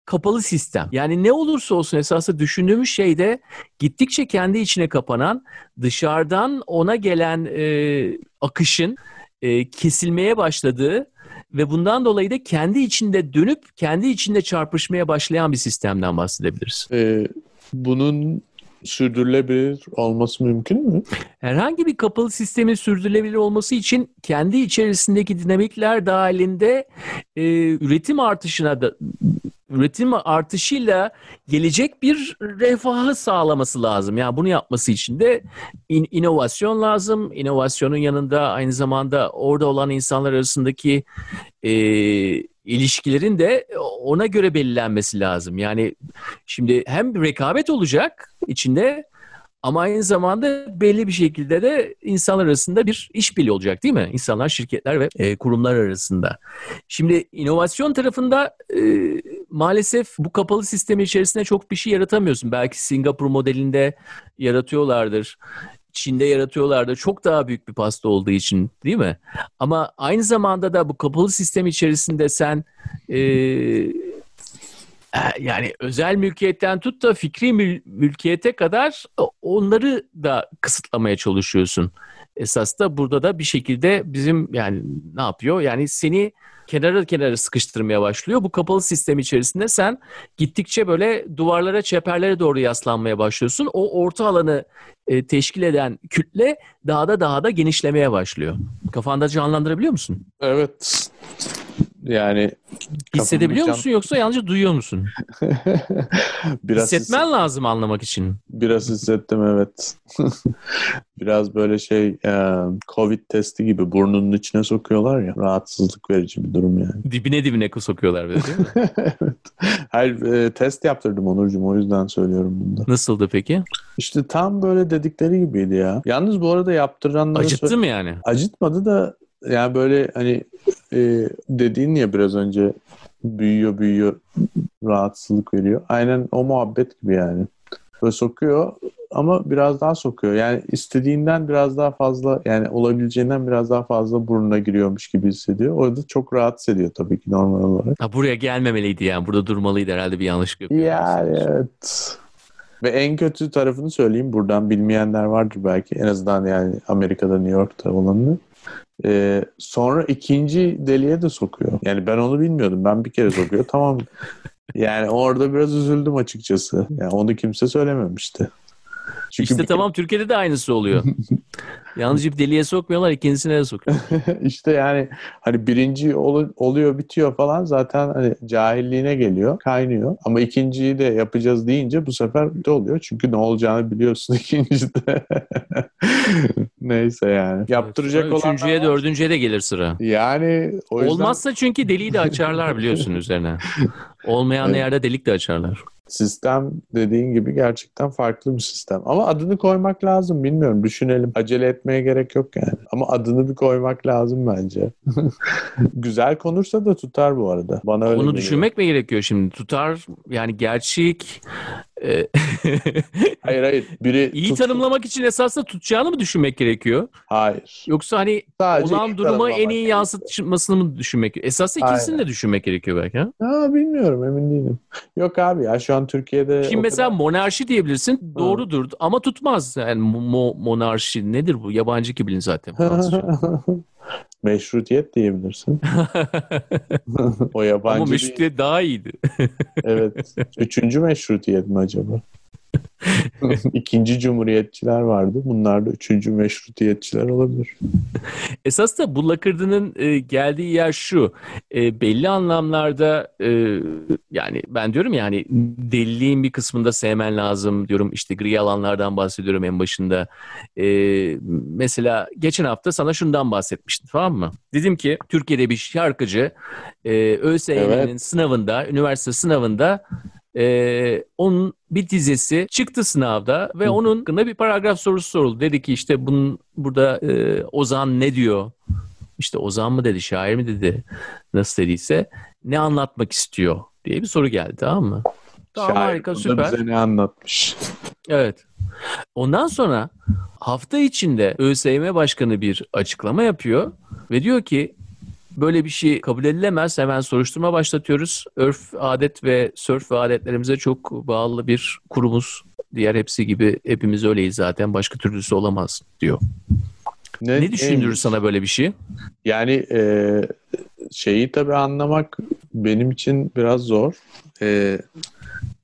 kapalı sistem. Yani ne olursa olsun esasında düşündüğümüz şeyde gittikçe kendi içine kapanan, dışarıdan ona gelen e, akışın e, kesilmeye başladığı ve bundan dolayı da kendi içinde dönüp kendi içinde çarpışmaya başlayan bir sistemden bahsedebiliriz. Ee, bunun sürdürülebilir olması mümkün mü? Herhangi bir kapalı sistemin sürdürülebilir olması için kendi içerisindeki dinamikler dahilinde e, üretim artışına da üretim artışıyla gelecek bir refahı sağlaması lazım. Yani bunu yapması için de in, inovasyon lazım. İnovasyonun yanında aynı zamanda orada olan insanlar arasındaki e, ilişkilerin de ona göre belirlenmesi lazım. Yani şimdi hem rekabet olacak içinde ama aynı zamanda belli bir şekilde de insanlar arasında bir işbirliği olacak değil mi? İnsanlar, şirketler ve e, kurumlar arasında. Şimdi inovasyon tarafında e, maalesef bu kapalı sistemi içerisinde çok bir şey yaratamıyorsun. Belki Singapur modelinde yaratıyorlardır. Çin'de yaratıyorlar da çok daha büyük bir pasta olduğu için değil mi? Ama aynı zamanda da bu kapalı sistem içerisinde sen e, yani özel mülkiyetten tut da fikri mül- mülkiyete kadar onları da kısıtlamaya çalışıyorsun. Esas da burada da bir şekilde bizim yani ne yapıyor? Yani seni kenara kenara sıkıştırmaya başlıyor. Bu kapalı sistem içerisinde sen gittikçe böyle duvarlara, çeperlere doğru yaslanmaya başlıyorsun. O orta alanı e, teşkil eden kütle daha da daha da genişlemeye başlıyor. Kafanda canlandırabiliyor musun? Evet. Yani hissedebiliyor musun yoksa yalnızca duyuyor musun? biraz Hissetmen hisset... lazım anlamak için. Biraz hissettim evet. biraz böyle şey e, Covid testi gibi burnunun içine sokuyorlar ya. Rahatsızlık verici bir durum yani. Dibine dibine sokuyorlar böyle değil mi? evet. Hayır e, test yaptırdım Onurcuğum o yüzden söylüyorum bunu da. Nasıldı peki? İşte tam böyle dedikleri gibiydi ya. Yalnız bu arada yaptıranlara... Acıttı mı yani? Acıtmadı da yani böyle hani e, dediğin ya biraz önce büyüyor büyüyor rahatsızlık veriyor. Aynen o muhabbet gibi yani. Böyle sokuyor ama biraz daha sokuyor. Yani istediğinden biraz daha fazla yani olabileceğinden biraz daha fazla burnuna giriyormuş gibi hissediyor. Orada çok rahatsız ediyor tabii ki normal olarak. Ha, buraya gelmemeliydi yani. Burada durmalıydı herhalde bir yanlışlık yapıyor. Yani evet. Ve en kötü tarafını söyleyeyim. Buradan bilmeyenler vardır belki. En azından yani Amerika'da, New York'ta olanını. Ee, sonra ikinci deliğe de sokuyor. Yani ben onu bilmiyordum. Ben bir kere sokuyor. tamam. Yani orada biraz üzüldüm açıkçası. Yani onu kimse söylememişti. Çünkü işte bir... tamam Türkiye'de de aynısı oluyor. Yalnızca bir deliğe sokmuyorlar ikincisine de sokuyor. İşte yani hani birinci ol, oluyor bitiyor falan zaten hani cahilliğine geliyor kaynıyor. Ama ikinciyi de yapacağız deyince bu sefer de oluyor. Çünkü ne olacağını biliyorsun ikincide. Neyse yani. Yaptıracak evet, olan Üçüncüye, dördüncüye de gelir sıra. Yani o yüzden... Olmazsa çünkü deliği de açarlar biliyorsun üzerine. Olmayan evet. yerde delik de açarlar. Sistem dediğin gibi gerçekten farklı bir sistem. Ama adını koymak lazım bilmiyorum. Düşünelim. Acele etmeye gerek yok yani. Ama adını bir koymak lazım bence. Güzel konursa da tutar bu arada. Bana öyle Onu geliyor. düşünmek mi gerekiyor şimdi? Tutar yani gerçek hayır hayır. Biri iyi tut... tanımlamak için esasında tutacağını mı düşünmek gerekiyor? Hayır. Yoksa hani Sadece olan duruma en iyi yansıtmasını mı düşünmek gerekiyor? Esasında ikisini Aynen. de düşünmek gerekiyor belki ha? Ha, bilmiyorum emin değilim. Yok abi ya şu an Türkiye'de... Şimdi mesela kadar... monarşi diyebilirsin. Doğrudur ha. ama tutmaz. Yani mo- monarşi nedir bu? Yabancı ki bilin zaten. Meşrutiyet diyebilirsin. o yabancı Ama meşrutiyet değil. daha iyiydi. evet. Üçüncü meşrutiyet mi acaba? İkinci cumhuriyetçiler vardı. Bunlar da üçüncü meşrutiyetçiler olabilir. Esas da bu lakırdının e, geldiği yer şu. E, belli anlamlarda e, yani ben diyorum yani deliliğin bir kısmında sevmen lazım diyorum. İşte gri alanlardan bahsediyorum en başında. E, mesela geçen hafta sana şundan bahsetmiştim tamam mı? Dedim ki Türkiye'de bir şarkıcı e, ÖSYM'nin evet. sınavında, üniversite sınavında ee, onun bir dizesi çıktı sınavda ve onun hakkında bir paragraf sorusu soruldu. Dedi ki işte bunun burada e, Ozan ne diyor? İşte Ozan mı dedi, şair mi dedi, nasıl dediyse ne anlatmak istiyor diye bir soru geldi tamam mı? Tamam şair harika süper. bize ne anlatmış? Evet. Ondan sonra hafta içinde ÖSYM Başkanı bir açıklama yapıyor ve diyor ki Böyle bir şey kabul edilemez. Hemen soruşturma başlatıyoruz. Örf, adet ve sörf ve adetlerimize çok bağlı bir kurumuz. Diğer hepsi gibi hepimiz öyleyiz zaten. Başka türlüsü olamaz diyor. Ne, ne düşündürür en, sana böyle bir şey? Yani e, şeyi tabii anlamak benim için biraz zor. E,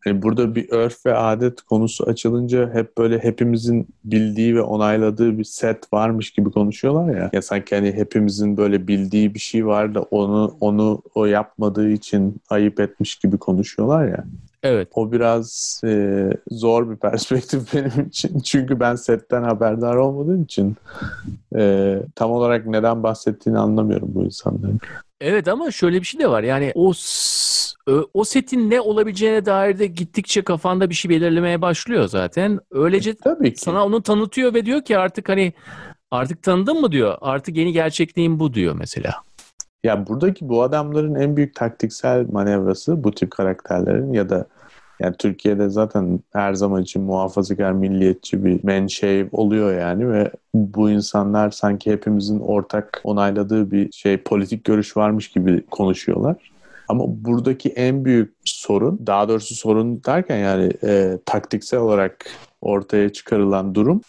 Hani burada bir örf ve adet konusu açılınca hep böyle hepimizin bildiği ve onayladığı bir set varmış gibi konuşuyorlar ya. Ya sanki hani hepimizin böyle bildiği bir şey var da onu onu o yapmadığı için ayıp etmiş gibi konuşuyorlar ya. Evet. O biraz e, zor bir perspektif benim için. Çünkü ben setten haberdar olmadığım için e, tam olarak neden bahsettiğini anlamıyorum bu insanların. Evet ama şöyle bir şey de var. Yani o o setin ne olabileceğine dair de gittikçe kafanda bir şey belirlemeye başlıyor zaten. Öylece e, Tabii ki. sana onu tanıtıyor ve diyor ki artık hani artık tanıdın mı diyor. Artık yeni gerçekliğin bu diyor mesela. Ya buradaki bu adamların en büyük taktiksel manevrası bu tip karakterlerin ya da Yani Türkiye'de zaten her zaman için muhafazakar milliyetçi bir menşei oluyor yani ve bu insanlar sanki hepimizin ortak onayladığı bir şey politik görüş varmış gibi konuşuyorlar. Ama buradaki en büyük sorun, daha doğrusu sorun derken yani e, taktiksel olarak ortaya çıkarılan durum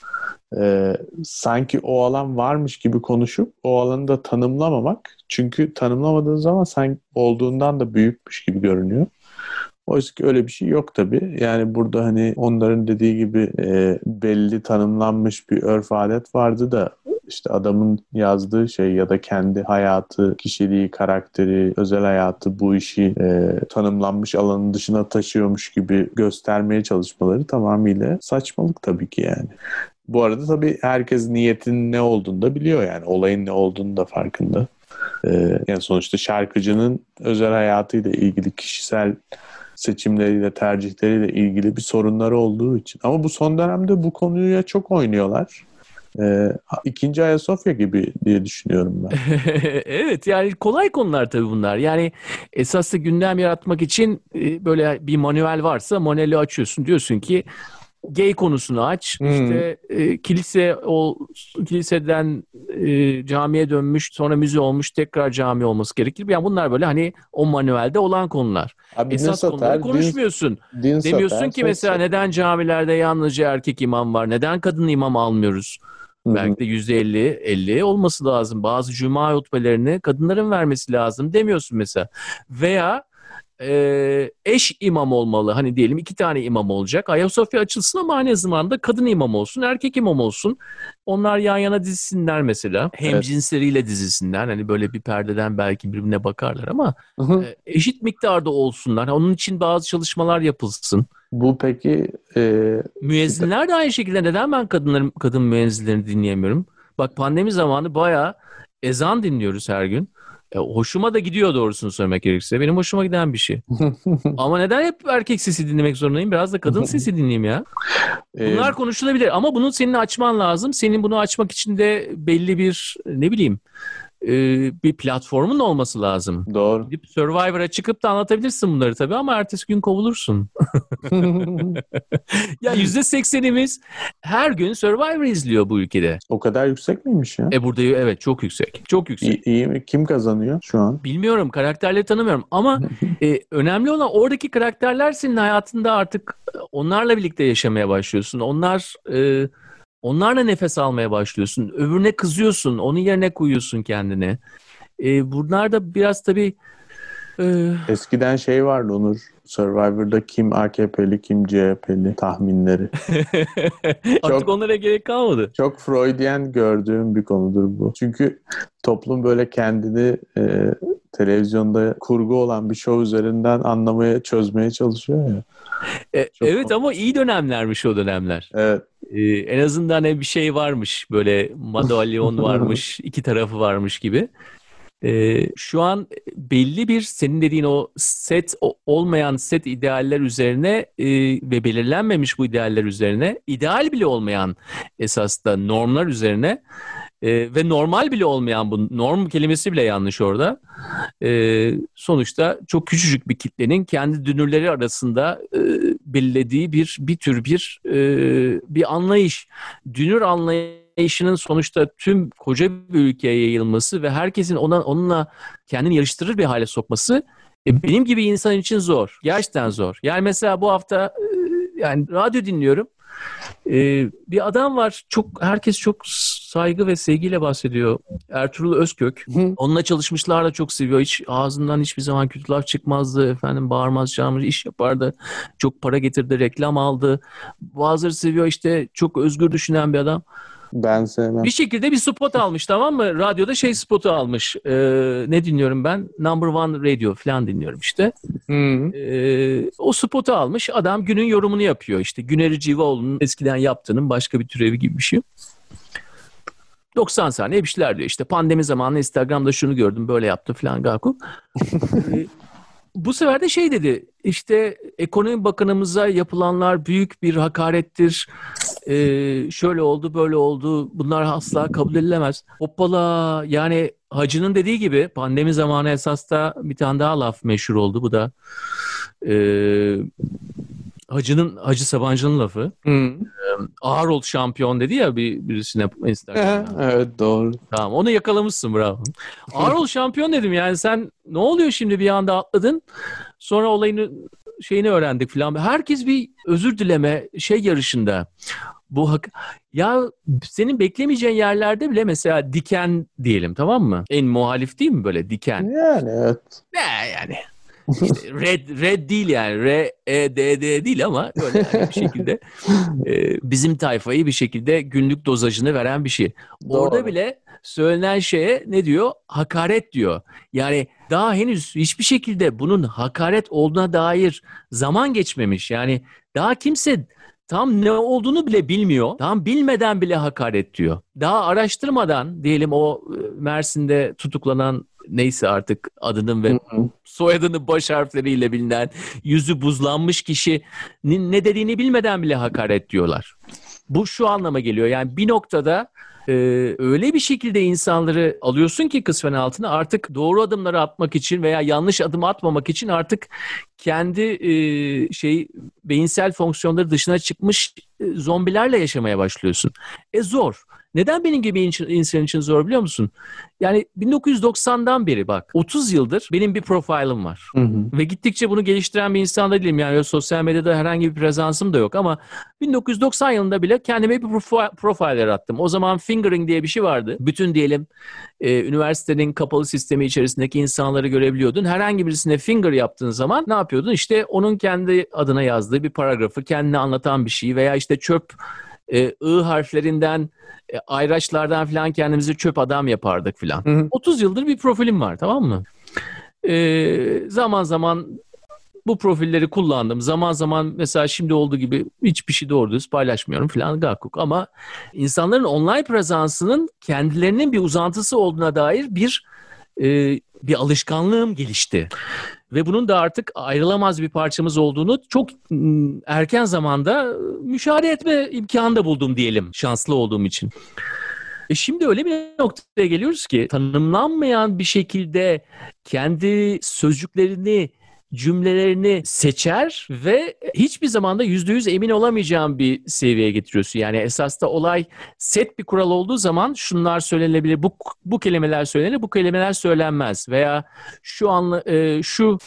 e, sanki o alan varmış gibi konuşup o alanı da tanımlamamak. Çünkü tanımlamadığın zaman sanki olduğundan da büyükmüş gibi görünüyor. Oysa ki öyle bir şey yok tabii. Yani burada hani onların dediği gibi e, belli tanımlanmış bir örf adet vardı da işte adamın yazdığı şey ya da kendi hayatı, kişiliği, karakteri, özel hayatı bu işi e, tanımlanmış alanın dışına taşıyormuş gibi göstermeye çalışmaları tamamıyla saçmalık tabii ki yani. Bu arada tabii herkes niyetin ne olduğunu da biliyor yani. Olayın ne olduğunu da farkında. Ee, yani sonuçta şarkıcının özel hayatıyla ilgili kişisel seçimleriyle, tercihleriyle ilgili bir sorunları olduğu için. Ama bu son dönemde bu konuya çok oynuyorlar. Ee, ikinci Ayasofya gibi diye düşünüyorum ben. evet yani kolay konular tabii bunlar. Yani esaslı gündem yaratmak için e, böyle bir manuel varsa manueli açıyorsun. Diyorsun ki gay konusunu aç. Hmm. İşte e, kilise o kiliseden e, camiye dönmüş, sonra müze olmuş, tekrar cami olması gerekir. Yani bunlar böyle hani o manuelde olan konular. Abi Esas satar, konuları konuşmuyorsun. Din, din Demiyorsun satar, ki mesela satar. neden camilerde yalnızca erkek imam var? Neden kadın imam almıyoruz? Belki de yüzde elli, elli olması lazım. Bazı cuma hutbelerini kadınların vermesi lazım demiyorsun mesela. Veya e, eş imam olmalı. Hani diyelim iki tane imam olacak. Ayasofya açılsın ama aynı zamanda kadın imam olsun, erkek imam olsun. Onlar yan yana dizsinler mesela. Hem evet. cinsleriyle dizilsinler. Hani böyle bir perdeden belki birbirine bakarlar ama e, eşit miktarda olsunlar. Onun için bazı çalışmalar yapılsın. Bu peki... E... Müezzinler de aynı şekilde. Neden ben kadınların kadın müezzinlerini dinleyemiyorum? Bak pandemi zamanı bayağı ezan dinliyoruz her gün. E, hoşuma da gidiyor doğrusunu söylemek gerekirse. Benim hoşuma giden bir şey. ama neden hep erkek sesi dinlemek zorundayım? Biraz da kadın sesi dinleyeyim ya. Bunlar ee, konuşulabilir ama bunu senin açman lazım. Senin bunu açmak için de belli bir ne bileyim e, bir platformun olması lazım. Doğru. Gidip Survivor'a çıkıp da anlatabilirsin bunları tabii ama ertesi gün kovulursun. ya yüzde seksenimiz her gün Survivor izliyor bu ülkede. O kadar yüksek miymiş ya? E burada evet çok yüksek. Çok yüksek. İyi, iyi mi? Kim kazanıyor şu an? Bilmiyorum. Karakterleri tanımıyorum ama e, önemli olan oradaki karakterler senin hayatında artık onlarla birlikte yaşamaya başlıyorsun. Onlar e, Onlarla nefes almaya başlıyorsun. Öbürüne kızıyorsun. Onun yerine koyuyorsun kendini. E, bunlar da biraz tabii... E... Eskiden şey vardı Onur. Survivor'da kim AKP'li kim CHP'li tahminleri. Artık çok, onlara gerek kalmadı. Çok Freudian gördüğüm bir konudur bu. Çünkü toplum böyle kendini e, televizyonda kurgu olan bir show üzerinden anlamaya, çözmeye çalışıyor ya. E, evet ama iyi dönemlermiş o dönemler. Evet. Ee, en azından bir şey varmış böyle madalyon varmış iki tarafı varmış gibi. Ee, şu an belli bir senin dediğin o set o, olmayan set idealler üzerine e, ve belirlenmemiş bu idealler üzerine ideal bile olmayan esas da normlar üzerine e, ve normal bile olmayan bu norm kelimesi bile yanlış orada. E, sonuçta çok küçücük bir kitlenin kendi dünürleri arasında e, belirlediği bir bir tür bir e, bir anlayış. Dünür anlayışının sonuçta tüm koca bir ülkeye yayılması ve herkesin ona onunla kendini yarıştırır bir hale sokması e, benim gibi insan için zor. Gerçekten zor. Yani mesela bu hafta e, yani radyo dinliyorum. Ee, bir adam var. Çok herkes çok saygı ve sevgiyle bahsediyor. Ertuğrul Özkök. Hı. Onunla çalışmışlar da çok seviyor. Hiç ağzından hiçbir zaman kötü laf çıkmazdı. Efendim bağırmaz, çağırmaz, iş yapardı. Çok para getirdi, reklam aldı. Bazıları seviyor işte çok özgür düşünen bir adam. Ben sevmem. Bir şekilde bir spot almış tamam mı? Radyoda şey spotu almış. Ee, ne dinliyorum ben? Number One Radio falan dinliyorum işte. Ee, o spotu almış. Adam günün yorumunu yapıyor işte. Güneri Civaoğlu'nun eskiden yaptığının başka bir türevi gibi bir şey. 90 saniye bir şeyler diyor. İşte pandemi zamanı Instagram'da şunu gördüm böyle yaptı falan Gaku. ee, bu sefer de şey dedi işte ekonomi bakanımıza yapılanlar büyük bir hakarettir. Ee, şöyle oldu böyle oldu bunlar asla kabul edilemez. Hoppala yani hacının dediği gibi pandemi zamanı esas da bir tane daha laf meşhur oldu. Bu da e, Hacı'nın Hacı Sabancı'nın lafı. Hı. Ağır ol şampiyon dedi ya bir birisine Instagram'da. evet doğru. Tamam onu yakalamışsın bravo. Ağır ol şampiyon dedim yani sen ne oluyor şimdi bir anda atladın. Sonra olayını şeyini öğrendik falan. Herkes bir özür dileme şey yarışında. Bu hak ya senin beklemeyeceğin yerlerde bile mesela diken diyelim tamam mı? En muhalif değil mi böyle diken? Yani evet. Ne yani? İşte red red değil yani R E D D değil ama böyle yani bir şekilde e, bizim tayfayı bir şekilde günlük dozajını veren bir şey. Orada Doğru. bile söylenen şeye ne diyor? Hakaret diyor. Yani daha henüz hiçbir şekilde bunun hakaret olduğuna dair zaman geçmemiş. Yani daha kimse tam ne olduğunu bile bilmiyor. Tam bilmeden bile hakaret diyor. Daha araştırmadan diyelim o e, Mersin'de tutuklanan neyse artık adının ve soyadını baş harfleriyle bilinen yüzü buzlanmış kişinin ne dediğini bilmeden bile hakaret diyorlar. Bu şu anlama geliyor. Yani bir noktada e, öyle bir şekilde insanları alıyorsun ki kısmen altına artık doğru adımları atmak için veya yanlış adım atmamak için artık kendi e, şey beyinsel fonksiyonları dışına çıkmış e, zombilerle yaşamaya başlıyorsun. E zor. Neden benim gibi in- insan için zor biliyor musun? Yani 1990'dan beri bak 30 yıldır benim bir profilim var. Hı hı. Ve gittikçe bunu geliştiren bir insan da değilim. Yani sosyal medyada herhangi bir prezansım da yok ama 1990 yılında bile kendime bir profi- profil yarattım. O zaman fingering diye bir şey vardı. Bütün diyelim e, üniversitenin kapalı sistemi içerisindeki insanları görebiliyordun. Herhangi birisine finger yaptığın zaman ne yapıyordun? İşte onun kendi adına yazdığı bir paragrafı, kendine anlatan bir şey veya işte çöp e, I harflerinden, e, ayraçlardan falan kendimizi çöp adam yapardık falan. Hı hı. 30 yıldır bir profilim var tamam mı? Ee, zaman zaman bu profilleri kullandım. Zaman zaman mesela şimdi olduğu gibi hiçbir şey doğru düz paylaşmıyorum falan gakuk. Ama insanların online prezansının kendilerinin bir uzantısı olduğuna dair bir e, bir alışkanlığım gelişti. Ve bunun da artık ayrılamaz bir parçamız olduğunu çok erken zamanda müşahede etme imkanı da buldum diyelim şanslı olduğum için. E şimdi öyle bir noktaya geliyoruz ki tanımlanmayan bir şekilde kendi sözcüklerini, cümlelerini seçer ve hiçbir zamanda yüzde yüz emin olamayacağın bir seviyeye getiriyorsun. Yani esasda olay set bir kural olduğu zaman şunlar söylenebilir, bu, bu kelimeler söylenir, bu kelimeler söylenmez veya şu anla, e, şu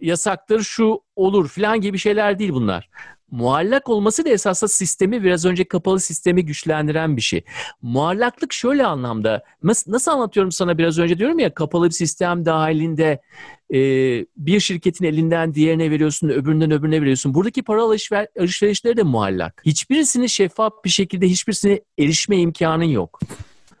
yasaktır, şu olur falan gibi şeyler değil bunlar. Muallak olması da esasında sistemi biraz önce kapalı sistemi güçlendiren bir şey. Muallaklık şöyle anlamda nasıl, anlatıyorum sana biraz önce diyorum ya kapalı bir sistem dahilinde e, bir şirketin elinden diğerine veriyorsun öbüründen öbürüne veriyorsun. Buradaki para alışver, alışverişleri de muallak. Hiçbirisini şeffaf bir şekilde hiçbirisine erişme imkanın yok.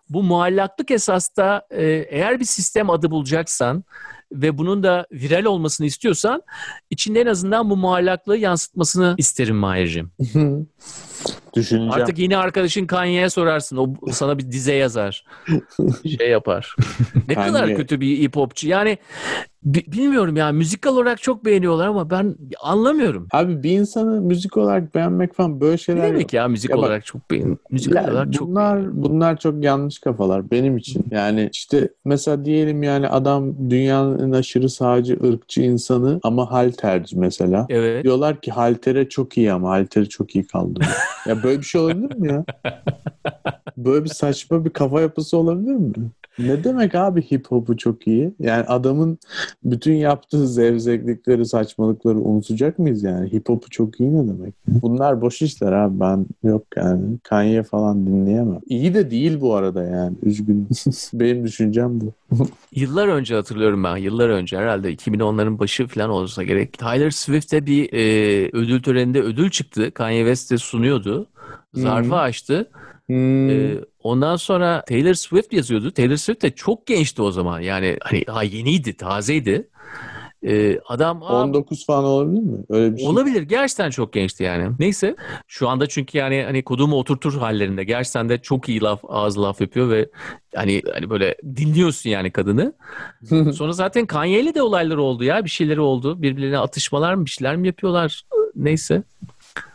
Bu muallaklık esasda e, eğer bir sistem adı bulacaksan ve bunun da viral olmasını istiyorsan içinde en azından bu muallaklığı yansıtmasını isterim Mahir'cim. Düşüneceğim. Artık yine arkadaşın Kanye'ye sorarsın. O sana bir dize yazar. şey yapar. ne kadar kötü bir hip hopçu. Yani bilmiyorum ya müzikal olarak çok beğeniyorlar ama ben anlamıyorum. Abi bir insanı müzik olarak beğenmek falan böyle Ne şeyler yok. demek ya müzik Ya bak- olarak çok beğen. Müzik Ya olarak çok bunlar bunlar çok yanlış kafalar benim için. Yani işte mesela diyelim yani adam dünyanın aşırı sağcı ırkçı insanı ama halterci mesela. Evet. Diyorlar ki haltere çok iyi ama halteri çok iyi kaldırıyor. ya böyle bir şey olabilir mi ya? Böyle bir saçma bir kafa yapısı olabilir mi? Ne demek abi hip hop'u çok iyi? Yani adamın bütün yaptığı zevzeklikleri, saçmalıkları unutacak mıyız yani? Hip hop'u çok iyi ne demek? Bunlar boş işler abi. Ben yok yani. Kanye falan dinleyemem. İyi de değil bu arada yani. Üzgünüm. Benim düşüncem bu. Yıllar önce hatırlıyorum ben. Yıllar önce herhalde 2010'ların başı falan olsa gerek. Taylor Swift'e bir e, ödül töreninde ödül çıktı. Kanye West de sunuyordu. Zarfı açtı. Hmm. Ee, ondan sonra Taylor Swift yazıyordu. Taylor Swift de çok gençti o zaman. Yani hani ha yeniydi, tazeydi. Ee, adam aa, 19 falan olabilir mi? Öyle bir şey. olabilir. Gerçekten çok gençti yani. Neyse. Şu anda çünkü yani hani kodumu oturtur hallerinde. Gerçekten de çok iyi laf, ağız laf yapıyor ve hani hani böyle dinliyorsun yani kadını. Sonra zaten Kanye ile de olaylar oldu ya. Bir şeyleri oldu. Birbirlerine atışmalar mı bir şeyler mi yapıyorlar? Neyse.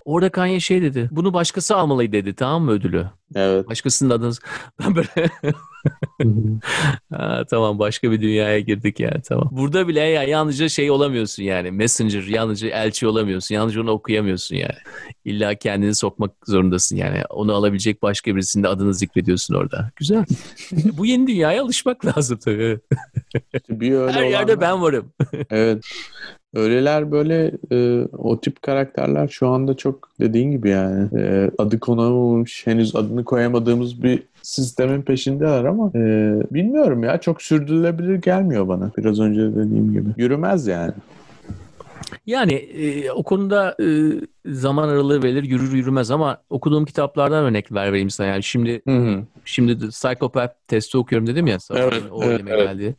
Orada Kanye şey dedi. Bunu başkası almalıydı dedi tamam mı ödülü? Evet. Başkasının adını ben böyle ha, tamam başka bir dünyaya girdik yani tamam. Burada bile ya yalnızca şey olamıyorsun yani. Messenger yalnızca elçi olamıyorsun. Yalnızca onu okuyamıyorsun yani. İlla kendini sokmak zorundasın yani. Onu alabilecek başka birisinin de adını zikrediyorsun orada. Güzel. Bu yeni dünyaya alışmak lazım tabii. bir öyle Her yerde ben varım. Evet. Öyleler böyle e, o tip karakterler şu anda çok dediğin gibi yani e, adı konamamış henüz adını koyamadığımız bir sistemin peşindeler ama e, bilmiyorum ya çok sürdürülebilir gelmiyor bana biraz önce dediğim gibi. Yürümez yani. Yani e, o konuda e, zaman aralığı verilir yürür yürümez ama okuduğum kitaplardan örnek ver vereyim sana. Yani şimdi Hı hı. şimdi de Psychopath testi okuyorum dedim ya. sabah. Evet, o evet, elime evet. geldi.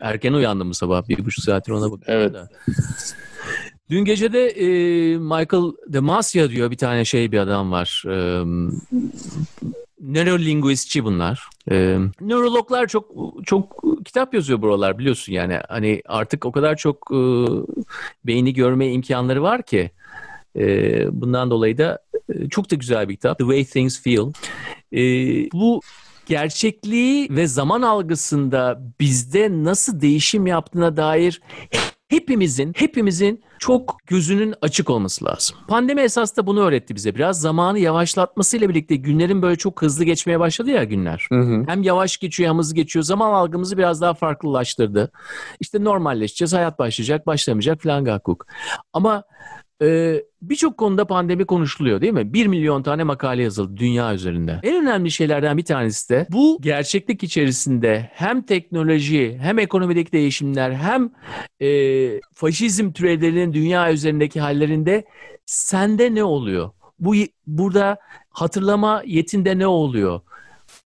Erken uyandım bu sabah. Bir buçuk saattir ona bakıyorum Evet. da. Dün gece de e, Michael Demacia diyor bir tane şey bir adam var. E, nörolinguistçi bunlar. E, nörologlar çok çok kitap yazıyor buralar biliyorsun yani. Hani artık o kadar çok e, beyni görme imkanları var ki. E, bundan dolayı da e, çok da güzel bir kitap. The Way Things Feel. E, bu gerçekliği ve zaman algısında bizde nasıl değişim yaptığına dair hepimizin hepimizin çok gözünün açık olması lazım. Pandemi esas da bunu öğretti bize. Biraz zamanı yavaşlatmasıyla birlikte günlerin böyle çok hızlı geçmeye başladı ya günler. Hı hı. Hem yavaş geçiyor hem hızlı geçiyor. Zaman algımızı biraz daha farklılaştırdı. İşte normalleşeceğiz, hayat başlayacak, başlamayacak falan gakuk. Ama e, birçok konuda pandemi konuşuluyor değil mi? Bir milyon tane makale yazıldı dünya üzerinde. En önemli şeylerden bir tanesi de bu gerçeklik içerisinde hem teknoloji hem ekonomideki değişimler hem e, faşizm türevlerinin dünya üzerindeki hallerinde sende ne oluyor? Bu burada hatırlama yetinde ne oluyor?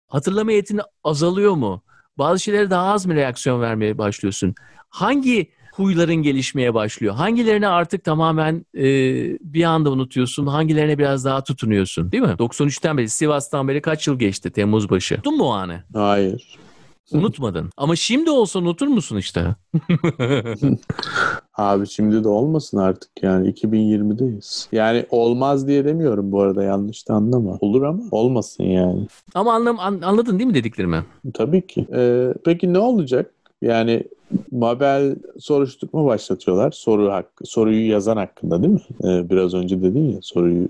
Hatırlama yetin azalıyor mu? Bazı şeylere daha az mı reaksiyon vermeye başlıyorsun? Hangi huyların gelişmeye başlıyor? Hangilerine artık tamamen e, bir anda unutuyorsun? Hangilerine biraz daha tutunuyorsun? Değil mi? 93'ten beri, Sivas'tan beri kaç yıl geçti? Temmuz başı. Unuttun mu o anı? Hayır. Unutmadın. Ama şimdi olsa unutur musun işte? Abi şimdi de olmasın artık yani 2020'deyiz. Yani olmaz diye demiyorum bu arada yanlış da anlama. Olur ama olmasın yani. Ama anlam, an- anladın değil mi dediklerimi? Tabii ki. Ee, peki ne olacak? Yani Mabel soruşturma başlatıyorlar. Soru hakkı, soruyu yazan hakkında değil mi? Ee, biraz önce dedin ya soruyu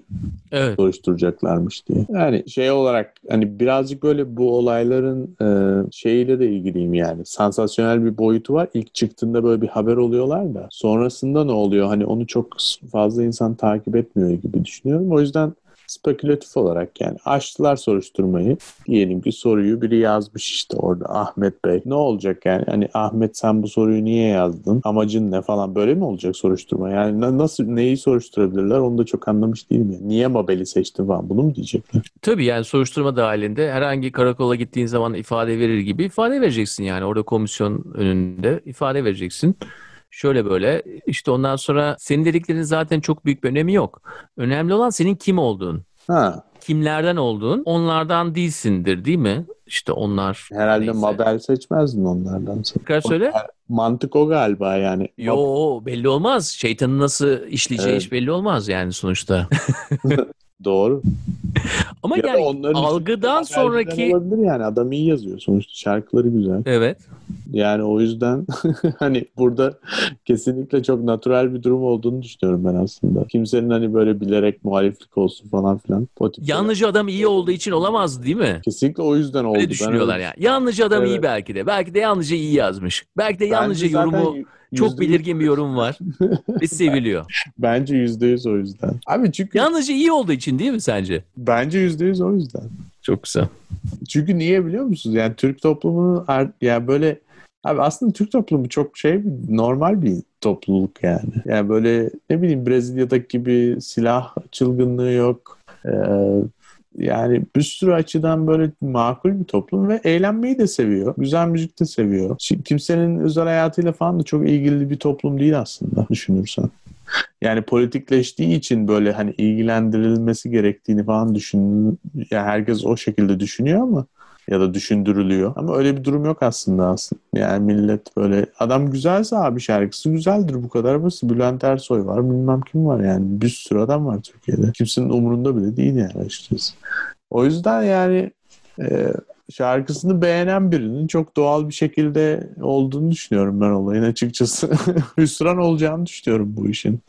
Evet. soruşturacaklarmış diye. Yani şey olarak hani birazcık böyle bu olayların e, şeyiyle de ilgiliyim yani. Sansasyonel bir boyutu var. İlk çıktığında böyle bir haber oluyorlar da sonrasında ne oluyor? Hani onu çok fazla insan takip etmiyor gibi düşünüyorum. O yüzden spekülatif olarak yani açtılar soruşturmayı. Diyelim ki soruyu biri yazmış işte orada Ahmet Bey. Ne olacak yani? Hani Ahmet sen bu soruyu niye yazdın? Amacın ne falan böyle mi olacak soruşturma? Yani na- nasıl neyi soruşturabilirler onu da çok anlamış değilim yani. Niye Mabel'i seçtin falan bunu mu diyecekler? Tabii yani soruşturma dahilinde herhangi karakola gittiğin zaman ifade verir gibi ifade vereceksin yani. Orada komisyon önünde ifade vereceksin. Şöyle böyle işte ondan sonra senin dediklerinin zaten çok büyük bir önemi yok. Önemli olan senin kim olduğun. Ha, Kimlerden olduğun onlardan değilsindir değil mi? İşte onlar. herhalde Neyse. Mabel seçmezdin onlardan. Tekrar söyle. Mantık o galiba yani. Yo belli olmaz. Şeytanın nasıl işleyeceği Evet. iş belli olmaz yani sonuçta. Doğru. Ama Ya yani algıdan sonraki olabilir yani adam iyi yazıyor sonuçta şarkıları güzel. evet. Yani o yüzden hani burada kesinlikle çok natural bir durum olduğunu düşünüyorum ben aslında. Kimsenin hani böyle bilerek muhaliflik olsun falan filan. Yalnızca adam iyi olduğu için olamaz değil mi? Kesinlikle o yüzden oldu. Öyle Ben düşünüyorlar öyle- yani. Yalnızca adam iyi Evet. belki de. Belki de yalnızca iyi yazmış. Belki de yalnızca yorumu çok belirgin bir yorum var ve seviliyor. Bence yüzde yüz o yüzden. Abi çünkü Yalnızca iyi olduğu için değil mi sence? bence yüzde yüz o yüzden. Çok güzel. Çünkü niye biliyor musunuz? Yani Türk toplumunun ar- yani böyle abi aslında Türk toplumu çok şey normal bir topluluk yani. Yani böyle ne bileyim Brezilya'daki gibi silah çılgınlığı yok. Ee, yani bir sürü açıdan böyle makul bir toplum ve eğlenmeyi de seviyor. Güzel müzik de seviyor. Kimsenin özel hayatıyla falan da çok ilgili bir toplum değil aslında düşünürsen. Yani politikleştiği için böyle hani ilgilendirilmesi gerektiğini falan düşün ya herkes o şekilde düşünüyor ama ya da düşündürülüyor. Ama öyle bir durum yok aslında aslında. Yani millet böyle adam güzelse abi şarkısı güzeldir bu kadar basit. Bülent Ersoy var bilmem kim var yani. Bir sürü adam var Türkiye'de. Kimsenin umurunda bile değil yani açıkçası. O yüzden yani e, şarkısını beğenen birinin çok doğal bir şekilde olduğunu düşünüyorum ben olayın açıkçası. Hüsran olacağını düşünüyorum bu işin.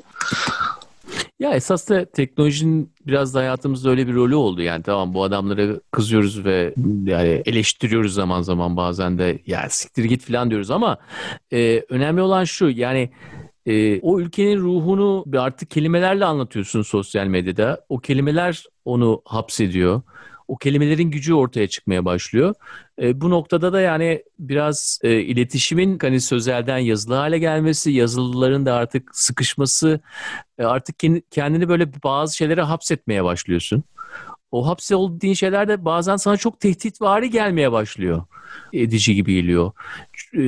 Ya esas da teknolojinin biraz da hayatımızda öyle bir rolü oldu. Yani tamam bu adamlara kızıyoruz ve yani eleştiriyoruz zaman zaman bazen de ya siktir git falan diyoruz ama e, önemli olan şu yani e, o ülkenin ruhunu artık kelimelerle anlatıyorsun sosyal medyada. O kelimeler onu hapsediyor o kelimelerin gücü ortaya çıkmaya başlıyor. E, bu noktada da yani biraz e, iletişimin hani sözelden yazılı hale gelmesi, yazılıların da artık sıkışması, e, artık kendini böyle bazı şeylere hapsetmeye başlıyorsun. O hapse olduğun şeyler de bazen sana çok tehditvari gelmeye başlıyor. Edici gibi geliyor. E,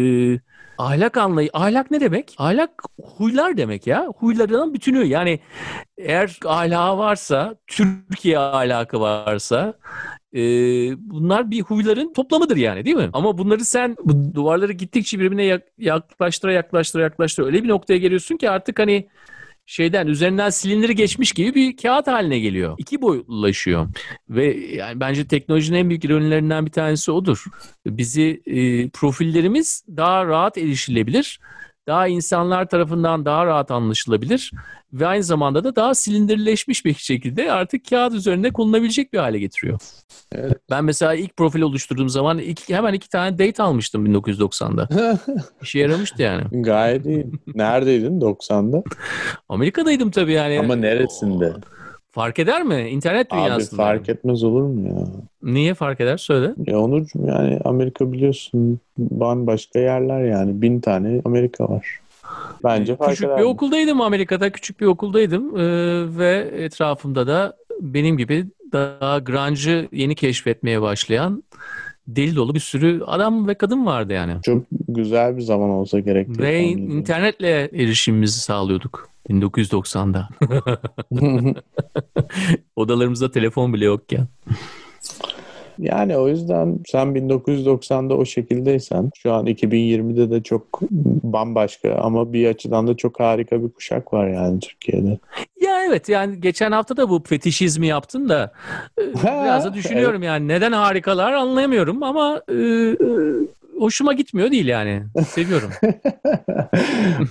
ahlak anlayı ahlak ne demek? Ahlak huylar demek ya. Huylarının bütünü. Yani eğer ahlakı varsa, Türkiye ahlakı varsa e, bunlar bir huyların toplamıdır yani değil mi? Ama bunları sen bu duvarları gittikçe birbirine yaklaştıra yaklaştıra yaklaştıra öyle bir noktaya geliyorsun ki artık hani şeyden üzerinden silinleri geçmiş gibi bir kağıt haline geliyor. İki boyutlulaşıyor. Ve yani bence teknolojinin en büyük ürünlerinden bir tanesi odur. Bizi e, profillerimiz daha rahat erişilebilir daha insanlar tarafından daha rahat anlaşılabilir ve aynı zamanda da daha silindirleşmiş bir şekilde artık kağıt üzerinde kullanılabilecek bir hale getiriyor. Evet. Ben mesela ilk profil oluşturduğum zaman ilk, hemen iki tane date almıştım 1990'da. İşe yaramıştı yani. Gayet iyi. Neredeydin 90'da? Amerika'daydım tabii yani. Ama neresinde? Fark eder mi? İnternet dünyasında. Abi fark etmez olur mu ya? Niye fark eder? Söyle. Ya Onurcuğum yani Amerika biliyorsun bambaşka yerler yani. Bin tane Amerika var. Bence fark Küçük bir okuldaydım Amerika'da. Küçük bir okuldaydım. Ee, ve etrafımda da benim gibi daha grunge'ı yeni keşfetmeye başlayan deli dolu bir sürü adam ve kadın vardı yani. Çok güzel bir zaman olsa gerek. Ve internetle erişimimizi sağlıyorduk. 1990'da. Odalarımızda telefon bile yokken. Yani o yüzden sen 1990'da o şekildeysen şu an 2020'de de çok bambaşka ama bir açıdan da çok harika bir kuşak var yani Türkiye'de. Ya evet yani geçen hafta da bu fetişizmi yaptın da e, biraz da düşünüyorum evet. yani neden harikalar anlayamıyorum ama e, e, hoşuma gitmiyor değil yani. Seviyorum.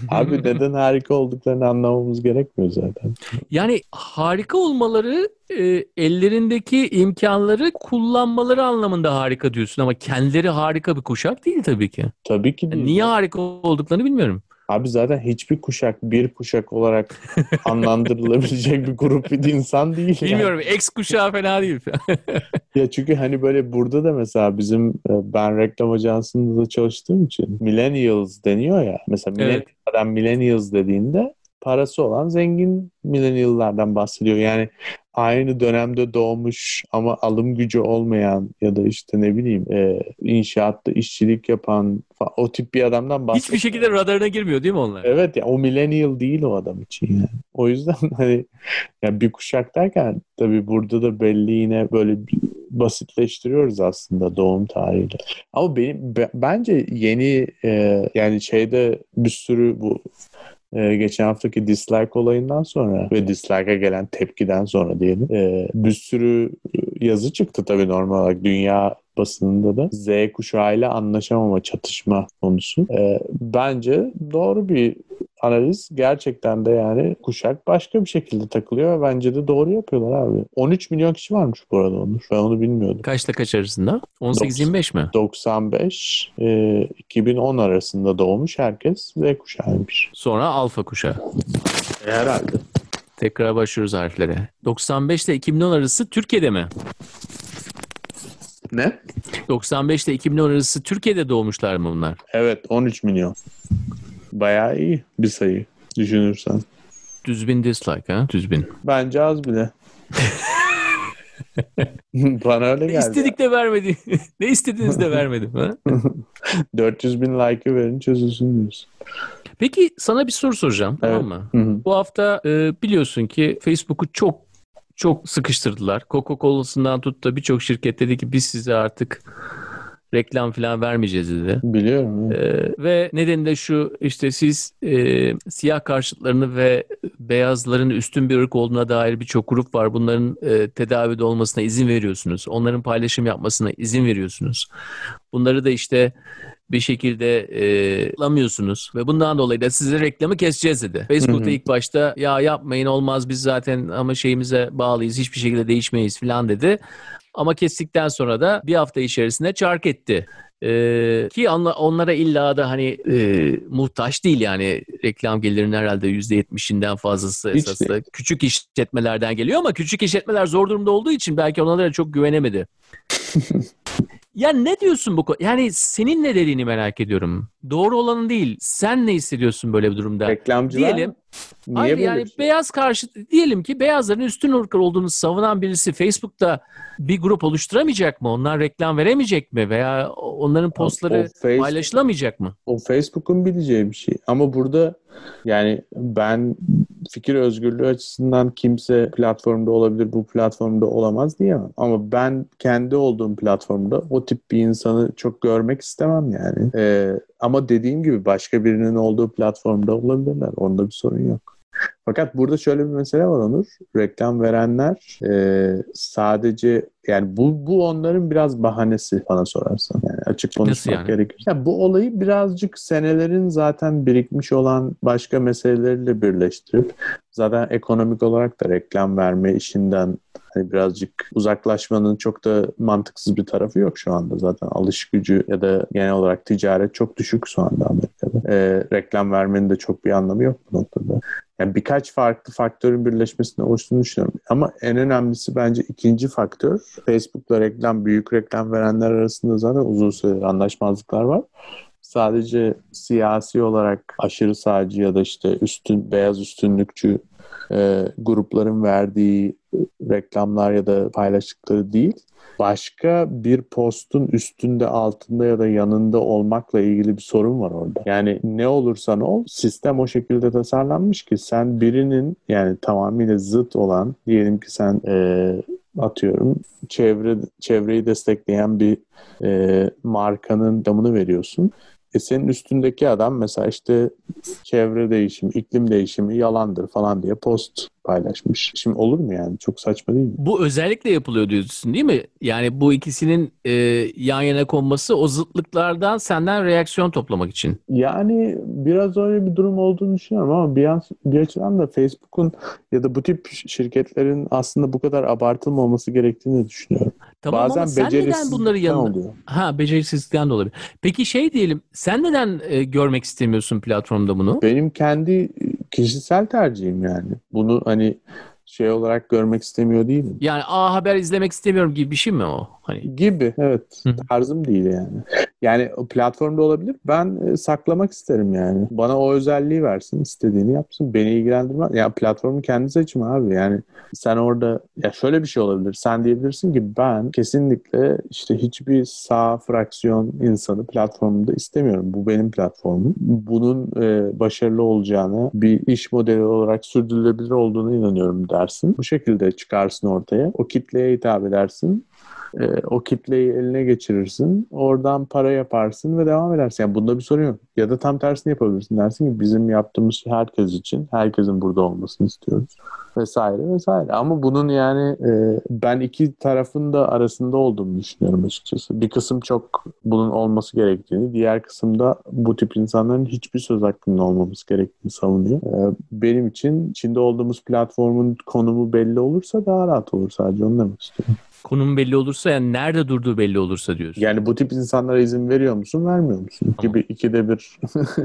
Abi neden harika olduklarını anlamamız gerekmiyor zaten. Yani harika olmaları e, ellerindeki imkanları kullanmaları anlamında harika diyorsun ama kendileri harika bir kuşak değil tabii ki. Tabii ki değil. niye harika olduklarını bilmiyorum. Abi zaten hiçbir kuşak bir kuşak olarak anlandırılabilecek bir grup bir insan değil. Bilmiyorum. Yani. X kuşağı fena değil. ya çünkü hani böyle burada da mesela bizim e, ben reklam ajansında da çalıştığım için millennials deniyor ya. Mesela evet. adam millennials dediğinde parası olan zengin millennial'lardan bahsediyor. Yani aynı dönemde doğmuş ama alım gücü olmayan ya da işte ne bileyim e, inşaatta işçilik yapan falan, o tip bir adamdan bahsediyor. Hiçbir şekilde radarına girmiyor değil mi onlar? Evet ya o millennial değil o adam için yani. O yüzden hani yani bir kuşak derken tabii burada da belli yine böyle basitleştiriyoruz aslında doğum tarihiyle. Ama benim bence yeni e, yani şeyde bir sürü bu e, geçen haftaki dislike olayından sonra ve dislike'a gelen tepkiden sonra diyelim e, bir sürü yazı çıktı tabii normal olarak dünya basınında da Z kuşağıyla anlaşamama çatışma konusu. E, bence doğru bir analiz gerçekten de yani kuşak başka bir şekilde takılıyor ve bence de doğru yapıyorlar abi. 13 milyon kişi varmış bu arada Onur. Ben onu bilmiyordum. Kaçta kaç arasında? 18-25 mi? 95 e, 2010 arasında doğmuş herkes Z kuşağıymış. Sonra alfa kuşağı. E, herhalde. Tekrar başlıyoruz harflere. 95 ile 2010 arası Türkiye'de mi? Ne? 95 ile 2010 arası Türkiye'de doğmuşlar mı bunlar? Evet 13 milyon. Bayağı iyi bir sayı düşünürsen. Düz bin dislike ha? Düz bin. Bence az bile. Bana öyle geldi. Ne istedik de vermedi. ne istediğiniz de vermedim. Ha? 400 bin like'ı verin çözülsün diyorsun. Peki sana bir soru soracağım evet. tamam mı? Hı-hı. Bu hafta e, biliyorsun ki Facebook'u çok çok sıkıştırdılar. Coca-Cola'sından tut da birçok şirket dedi ki biz size artık reklam falan vermeyeceğiz dedi. Biliyorum. Ee, ve nedeni de şu işte siz e, siyah karşıtlarını ve beyazların üstün bir ırk olduğuna dair birçok grup var. Bunların e, tedavide olmasına izin veriyorsunuz. Onların paylaşım yapmasına izin veriyorsunuz. Bunları da işte bir şekilde e, alamıyorsunuz ve bundan dolayı da size reklamı keseceğiz dedi. Facebook'ta ilk başta ya yapmayın olmaz biz zaten ama şeyimize bağlıyız hiçbir şekilde değişmeyiz falan dedi. Ama kestikten sonra da bir hafta içerisinde çark etti. Ee, ki onlara illa da hani e, muhtaç değil yani reklam gelirinin herhalde %70'inden fazlası Hiç esasında değil. küçük işletmelerden geliyor ama küçük işletmeler zor durumda olduğu için belki onlara çok güvenemedi. Ya ne diyorsun bu Yani senin ne dediğini merak ediyorum. Doğru olanı değil. Sen ne hissediyorsun böyle bir durumda? Reklamcılar diyelim, Niye hayır yani şey? beyaz karşı diyelim ki beyazların üstün ırk olduğunu savunan birisi Facebook'ta bir grup oluşturamayacak mı? Onlar reklam veremeyecek mi? Veya onların postları o Facebook, paylaşılamayacak mı? O Facebook'un bileceği bir şey. Ama burada yani ben fikir özgürlüğü açısından kimse platformda olabilir, bu platformda olamaz diyemem. Ama ben kendi olduğum platformda o tip bir insanı çok görmek istemem yani. Ee, ama dediğim gibi başka birinin olduğu platformda olabilirler. Onda bir sorun yok. Fakat burada şöyle bir mesele var Onur. Reklam verenler e, sadece yani bu bu onların biraz bahanesi bana sorarsan. Yani açık konuşmak yani? gerekir. Yani bu olayı birazcık senelerin zaten birikmiş olan başka meseleleriyle birleştirip zaten ekonomik olarak da reklam verme işinden hani birazcık uzaklaşmanın çok da mantıksız bir tarafı yok şu anda. Zaten alış gücü ya da genel olarak ticaret çok düşük şu anda Amerika'da. E, reklam vermenin de çok bir anlamı yok bu noktada. Yani birkaç farklı faktörün birleşmesine oluştuğunu düşünüyorum. Ama en önemlisi bence ikinci faktör. Facebook'la reklam, büyük reklam verenler arasında zaten uzun süredir anlaşmazlıklar var. Sadece siyasi olarak aşırı sağcı ya da işte üstün beyaz üstünlükçü e, grupların verdiği reklamlar ya da paylaştıkları değil başka bir postun üstünde, altında ya da yanında olmakla ilgili bir sorun var orada. Yani ne olursan ol sistem o şekilde tasarlanmış ki sen birinin yani tamamıyla zıt olan diyelim ki sen e, atıyorum çevre çevreyi destekleyen bir e, markanın damını veriyorsun. E senin üstündeki adam mesela işte çevre değişimi, iklim değişimi yalandır falan diye post paylaşmış. Şimdi olur mu yani? Çok saçma değil mi? Bu özellikle yapılıyor diyorsun değil mi? Yani bu ikisinin e, yan yana konması o zıtlıklardan senden reaksiyon toplamak için. Yani biraz öyle bir durum olduğunu düşünüyorum ama bir, an, bir açıdan da Facebook'un ya da bu tip şirketlerin aslında bu kadar abartılmaması gerektiğini düşünüyorum. Tamam Bazen ama sen neden bunları yanına... Oluyor. Ha becerisizlikten de olabilir. Peki şey diyelim sen neden e, görmek istemiyorsun platformda bunu? Benim kendi kişisel tercihim yani. Bunu hani şey olarak görmek istemiyor değilim. Yani A Haber izlemek istemiyorum gibi bir şey mi o? Hani gibi evet. Hı. Tarzım değil yani. Yani platformda olabilir. Ben e, saklamak isterim yani. Bana o özelliği versin, istediğini yapsın. Beni ilgilendirmez. Ya platformun kendi seçimi abi. Yani sen orada ya şöyle bir şey olabilir. Sen diyebilirsin ki ben kesinlikle işte hiçbir sağ fraksiyon insanı platformunda istemiyorum. Bu benim platformum. Bunun e, başarılı olacağını, bir iş modeli olarak sürdürülebilir olduğunu inanıyorum dersin. Bu şekilde çıkarsın ortaya. O kitleye hitap edersin e, o kitleyi eline geçirirsin. Oradan para yaparsın ve devam edersin. Yani bunda bir sorun yok. Ya da tam tersini yapabilirsin. Dersin ki bizim yaptığımız şey herkes için. Herkesin burada olmasını istiyoruz. Vesaire vesaire. Ama bunun yani e, ben iki tarafın da arasında olduğunu düşünüyorum açıkçası. Bir kısım çok bunun olması gerektiğini, diğer kısımda bu tip insanların hiçbir söz hakkında olmaması gerektiğini savunuyor. E, benim için içinde olduğumuz platformun konumu belli olursa daha rahat olur sadece onu demek istiyorum konum belli olursa yani nerede durduğu belli olursa diyorsun. Yani bu tip insanlara izin veriyor musun, vermiyor musun? Tamam. Gibi ikide bir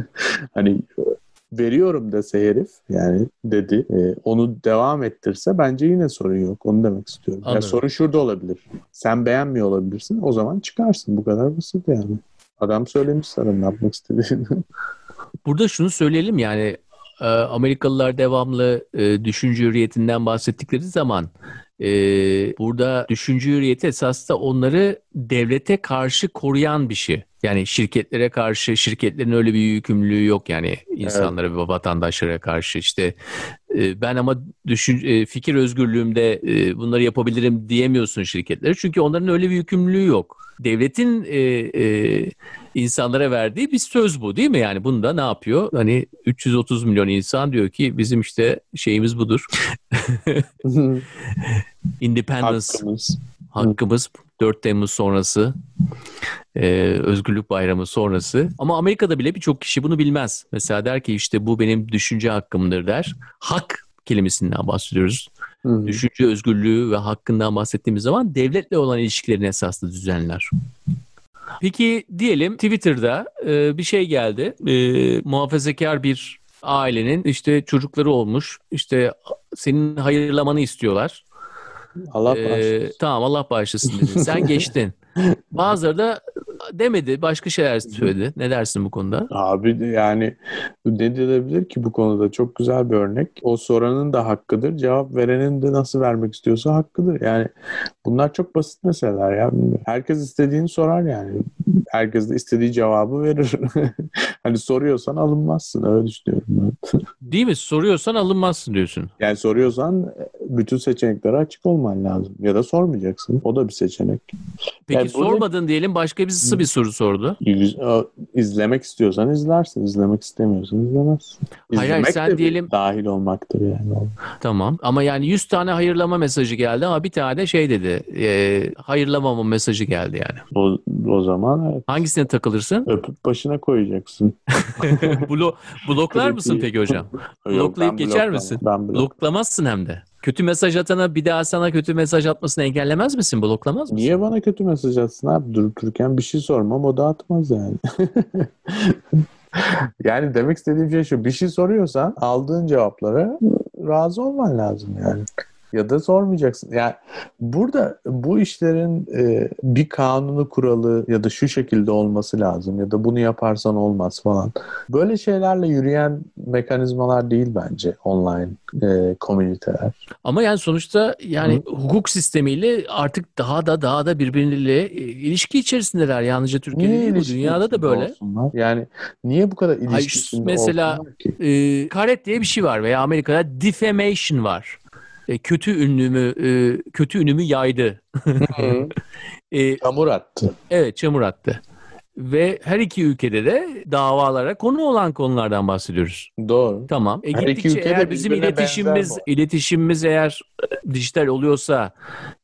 hani veriyorum dese herif yani dedi e, onu devam ettirse bence yine sorun yok onu demek istiyorum. Yani sorun şurada olabilir. Sen beğenmiyor olabilirsin o zaman çıkarsın bu kadar basit yani. Adam söylemiş sana ne yapmak istediğini. Burada şunu söyleyelim yani e, Amerikalılar devamlı e, düşünce hürriyetinden bahsettikleri zaman e, burada düşünce hürriyeti esasında onları devlete karşı koruyan bir şey. Yani şirketlere karşı şirketlerin öyle bir yükümlülüğü yok yani insanlara evet. ve vatandaşlara karşı işte ben ama düşün, e, fikir özgürlüğümde e, bunları yapabilirim diyemiyorsun şirketlere. Çünkü onların öyle bir yükümlülüğü yok. Devletin e, e, insanlara verdiği bir söz bu değil mi? Yani bunda ne yapıyor? Hani 330 milyon insan diyor ki bizim işte şeyimiz budur. Independence hakkımız. hakkımız 4 Temmuz sonrası e, Özgürlük Bayramı sonrası. Ama Amerika'da bile birçok kişi bunu bilmez. Mesela der ki işte bu benim düşünce hakkımdır der. Hak kelimesinden bahsediyoruz. Hı. Düşünce özgürlüğü ve hakkından bahsettiğimiz zaman devletle olan ilişkilerini esaslı düzenler. Peki diyelim Twitter'da e, bir şey geldi. E, muhafazakar bir ailenin işte çocukları olmuş. İşte senin hayırlamanı istiyorlar. Allah bağışlasın. Ee, tamam Allah bağışlasın dedin. Sen geçtin. Bazıları da demedi. Başka şeyler söyledi. Ne dersin bu konuda? Abi yani ne diyebilir ki bu konuda? Çok güzel bir örnek. O soranın da hakkıdır. Cevap verenin de nasıl vermek istiyorsa hakkıdır. Yani bunlar çok basit meseleler ya. Herkes istediğini sorar yani. Herkes de istediği cevabı verir. hani soruyorsan alınmazsın. Öyle düşünüyorum. Değil mi? Soruyorsan alınmazsın diyorsun. Yani soruyorsan bütün seçeneklere açık olman lazım. Ya da sormayacaksın. O da bir seçenek. Peki yani sormadın burada... diyelim başka birisi bir soru sordu. İzlemek istiyorsan izlersin. izlemek istemiyorsan izlemezsin. İzlemek hayır, hayır sen diyelim dahil olmaktır yani. Tamam ama yani 100 tane hayırlama mesajı geldi ama bir tane şey dedi. E, hayırlamama mesajı geldi yani. O, o zaman evet. Hangisine takılırsın? Öpüp başına koyacaksın. Blo bloklar mısın peki hocam? Bloklayıp geçer misin? Ben Bloklamazsın hem de. Kötü mesaj atana bir daha sana kötü mesaj atmasını engellemez misin? Bloklamaz mısın? Niye bana kötü mesaj atsın abi? Durup dururken bir şey sormam o da atmaz yani. yani demek istediğim şey şu. Bir şey soruyorsan aldığın cevaplara razı olman lazım yani ya da sormayacaksın. Yani burada bu işlerin e, bir kanunu kuralı ya da şu şekilde olması lazım ya da bunu yaparsan olmaz falan. Böyle şeylerle yürüyen mekanizmalar değil bence online e, komüniteler. Ama yani sonuçta yani Hı. hukuk sistemiyle artık daha da daha da birbirleriyle e, ilişki içerisindeler. Yalnızca Türkiye'de değil bu dünyada da böyle. Olsunlar? Yani niye bu kadar ilişki Mesela e, karet diye bir şey var veya Amerika'da defamation var. E, kötü ünlümü e, kötü ünümü yaydı. e, çamur attı. Evet, çamur attı. Ve her iki ülkede de davalara konu olan konulardan bahsediyoruz. Doğru. Tamam. E, her iki ülkede eğer bizim iletişimimiz iletişimimiz eğer dijital oluyorsa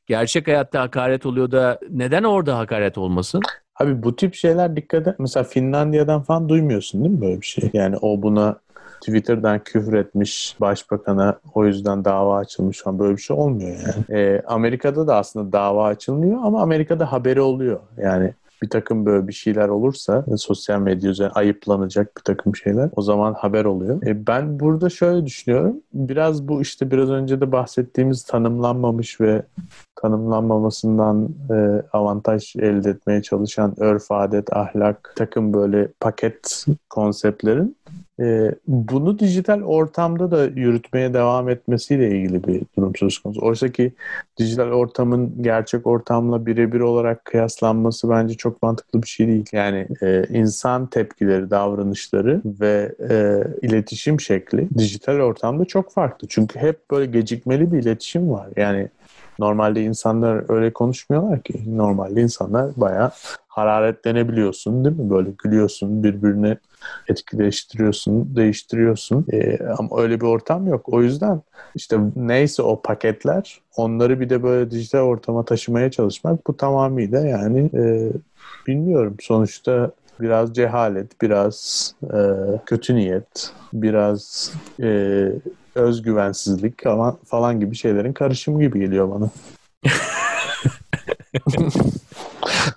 gerçek hayatta hakaret oluyor da neden orada hakaret olmasın? Abi bu tip şeyler dikkat et. Mesela Finlandiya'dan falan duymuyorsun değil mi böyle bir şey? Yani o buna Twitter'dan küfür etmiş başbakana o yüzden dava açılmış falan böyle bir şey olmuyor yani. E, Amerika'da da aslında dava açılmıyor ama Amerika'da haberi oluyor. Yani bir takım böyle bir şeyler olursa sosyal medya üzerine ayıplanacak bir takım şeyler o zaman haber oluyor. E, ben burada şöyle düşünüyorum. Biraz bu işte biraz önce de bahsettiğimiz tanımlanmamış ve tanımlanmamasından e, avantaj elde etmeye çalışan örf, adet, ahlak, takım böyle paket konseptlerin e, bunu dijital ortamda da yürütmeye devam etmesiyle ilgili bir durum söz konusu. Oysa ki dijital ortamın gerçek ortamla birebir olarak kıyaslanması bence çok mantıklı bir şey değil. Yani e, insan tepkileri, davranışları ve e, iletişim şekli dijital ortamda çok farklı. Çünkü hep böyle gecikmeli bir iletişim var. Yani Normalde insanlar öyle konuşmuyorlar ki. Normalde insanlar bayağı hararetlenebiliyorsun değil mi? Böyle gülüyorsun, birbirini etkileştiriyorsun, değiştiriyorsun. Ee, ama öyle bir ortam yok. O yüzden işte neyse o paketler onları bir de böyle dijital ortama taşımaya çalışmak bu tamamıyla yani e, bilmiyorum. Sonuçta biraz cehalet, biraz e, kötü niyet, biraz e, özgüvensizlik falan, falan gibi şeylerin karışımı gibi geliyor bana.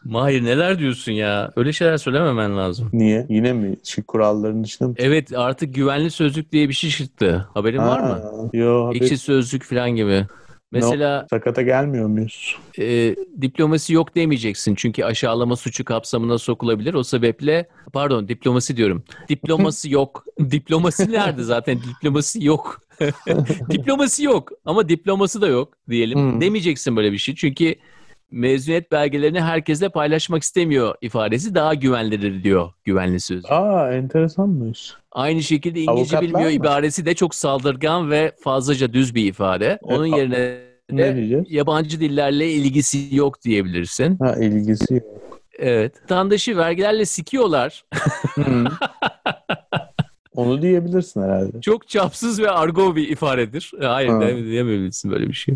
Mahir neler diyorsun ya? Öyle şeyler söylememen lazım. Niye? Yine mi? Şu kuralların dışında mı? Evet artık güvenli sözlük diye bir şey çıktı. Haberin ha, var mı? Yok. Haber... Ekşi sözlük falan gibi. Mesela no, sakata gelmiyor muyuz? E, diplomasi yok demeyeceksin çünkü aşağılama suçu kapsamına sokulabilir. O sebeple pardon diplomasi diyorum. Diplomasi yok. Diplomasi nerede zaten? Diplomasi yok. diplomasi yok ama diploması da yok diyelim. Hmm. Demeyeceksin böyle bir şey. Çünkü mezuniyet belgelerini herkesle paylaşmak istemiyor ifadesi daha güvenlidir diyor güvenli sözlük. Aa enteresanmış. Aynı şekilde İngilizce Avukatlar bilmiyor mı? ibaresi de çok saldırgan ve fazlaca düz bir ifade. Onun a- yerine Ne de yabancı dillerle ilgisi yok diyebilirsin. Ha ilgisi yok. Evet. Vatandaşı vergilerle sikiyorlar. Onu diyebilirsin herhalde. Çok çapsız ve argo bir ifadedir. E, Hayır Ha. diyemeyebilirsin böyle bir şey.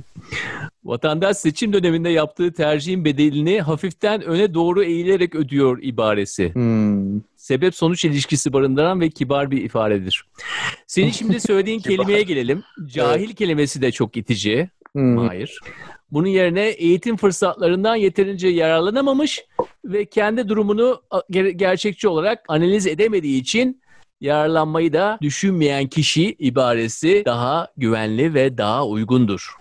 Vatandaş seçim döneminde yaptığı tercihin bedelini hafiften öne doğru eğilerek ödüyor ibaresi. Hmm. Sebep sonuç ilişkisi barındıran ve kibar bir ifadedir. Senin şimdi söylediğin kelimeye gelelim. Cahil kelimesi de çok itici. Hmm. Hayır. Bunun yerine eğitim fırsatlarından yeterince yararlanamamış ve kendi durumunu ger- gerçekçi olarak analiz edemediği için yararlanmayı da düşünmeyen kişi ibaresi daha güvenli ve daha uygundur.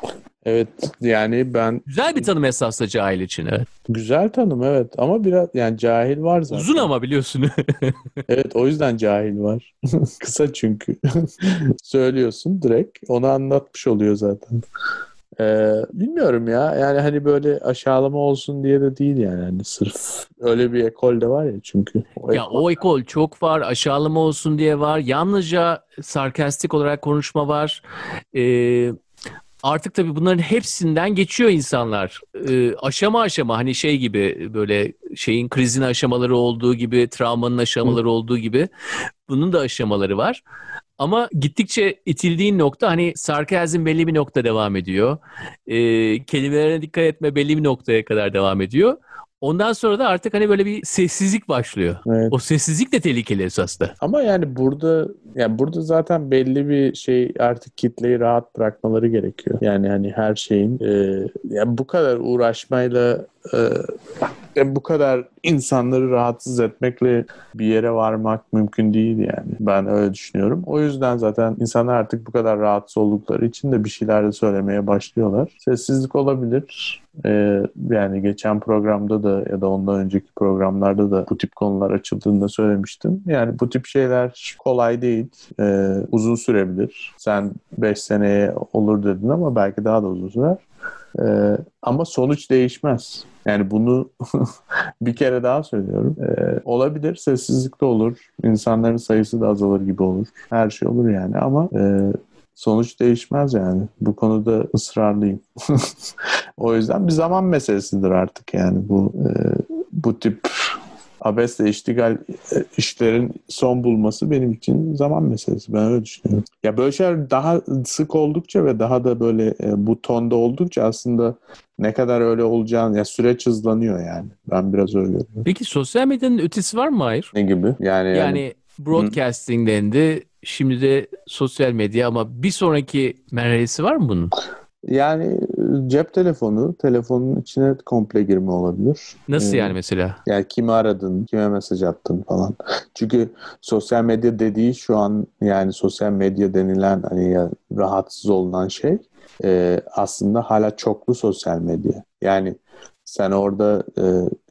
Evet yani ben Güzel bir tanım esasla cahil için. Evet. güzel tanım evet ama biraz yani cahil var zaten. Uzun ama biliyorsun. Evet o yüzden cahil var. Kısa çünkü. Söylüyorsun direkt onu anlatmış oluyor zaten. Ee, bilmiyorum ya yani hani böyle aşağılama olsun diye de değil yani hani sırf öyle bir ekol de var ya çünkü. O ya o ekol çok var. Aşağılama olsun diye var. Yalnızca sarkastik olarak konuşma var. Ee, artık tabii bunların hepsinden geçiyor insanlar. Ee, aşama aşama hani şey gibi böyle şeyin krizin aşamaları olduğu gibi, travmanın aşamaları olduğu gibi bunun da aşamaları var. Ama gittikçe itildiğin nokta hani sarkazm belli bir nokta devam ediyor. Ee, kelimelerine dikkat etme belli bir noktaya kadar devam ediyor. Ondan sonra da artık hani böyle bir sessizlik başlıyor. Evet. O sessizlik de tehlikeli esasında. Ama yani burada yani burada zaten belli bir şey artık kitleyi rahat bırakmaları gerekiyor. Yani hani her şeyin e, yani bu kadar uğraşmayla e, yani bu kadar insanları rahatsız etmekle bir yere varmak mümkün değil yani. Ben öyle düşünüyorum. O yüzden zaten insanlar artık bu kadar rahatsız oldukları için de bir şeyler de söylemeye başlıyorlar. Sessizlik olabilir. Ee, yani geçen programda da ya da ondan önceki programlarda da bu tip konular açıldığında söylemiştim. Yani bu tip şeyler kolay değil. Ee, uzun sürebilir. Sen 5 seneye olur dedin ama belki daha da uzun sürer. Ee, ama sonuç değişmez. Yani bunu bir kere daha söylüyorum. Ee, olabilir, sessizlik de olur. İnsanların sayısı da azalır gibi olur. Her şey olur yani ama e, sonuç değişmez yani. Bu konuda ısrarlıyım. o yüzden bir zaman meselesidir artık yani bu e, bu tip abesle iştigal e, işlerin son bulması benim için zaman meselesi. Ben öyle düşünüyorum. Ya böyle şeyler daha sık oldukça ve daha da böyle e, bu tonda oldukça aslında ne kadar öyle olacağını ya süreç hızlanıyor yani. Ben biraz öyle görüyorum. Peki sosyal medyanın ötesi var mı Hayır? Ne gibi? Yani, yani, Yani broadcasting dendi. Şimdi de sosyal medya ama bir sonraki merhalesi var mı bunun? Yani cep telefonu, telefonun içine komple girme olabilir. Nasıl Ee, yani mesela? Yani kimi aradın, kime mesaj attın falan. Çünkü sosyal medya dediği şu an yani sosyal medya denilen hani ya rahatsız olunan şey e, aslında hala çoklu sosyal medya. Yani sen orada e,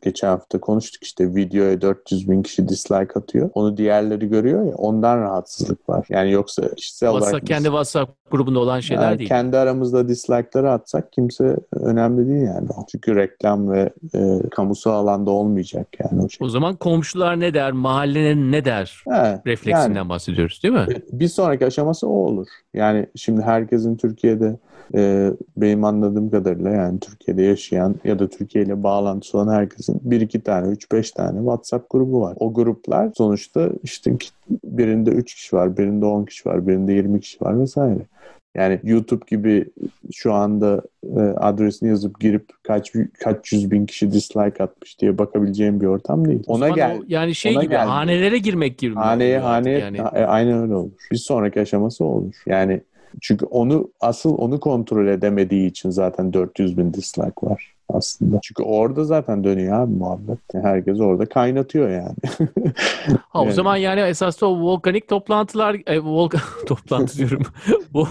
geçen hafta konuştuk işte videoya 400 bin kişi dislike atıyor. Onu diğerleri görüyor ya ondan rahatsızlık var. Yani yoksa kişisel olarak WhatsApp, kendi WhatsApp grubunda olan şeyler yani değil. Kendi aramızda dislike'ları atsak kimse önemli değil yani. Çünkü reklam ve e, kamusal alanda olmayacak yani o şey. O zaman komşular ne der, mahallenin ne der He, refleksinden yani bahsediyoruz değil mi? bir sonraki aşaması o olur. Yani şimdi herkesin Türkiye'de e, benim anladığım kadarıyla yani Türkiye'de yaşayan ya da Türkiye ile bağlantısı olan herkesin bir iki tane, üç beş tane WhatsApp grubu var. O gruplar sonuçta işte birinde üç kişi var, birinde on kişi var, birinde yirmi kişi var vesaire. Yani YouTube gibi şu anda e, adresini yazıp girip kaç kaç yüz bin kişi dislike atmış diye bakabileceğim bir ortam değil. Ona gel. o yani şey ona gibi geldi. hanelere girmek gibi. Haneye haneye yani. e, aynen öyle olur. Bir sonraki aşaması olur. Yani çünkü onu asıl onu kontrol edemediği için zaten 400 bin dislike var aslında. Çünkü orada zaten dönüyor abi muhabbet. Herkes orada kaynatıyor yani. Ha, o Yani. zaman yani esas o volkanik toplantılar, e, volkan toplantı diyorum. Bu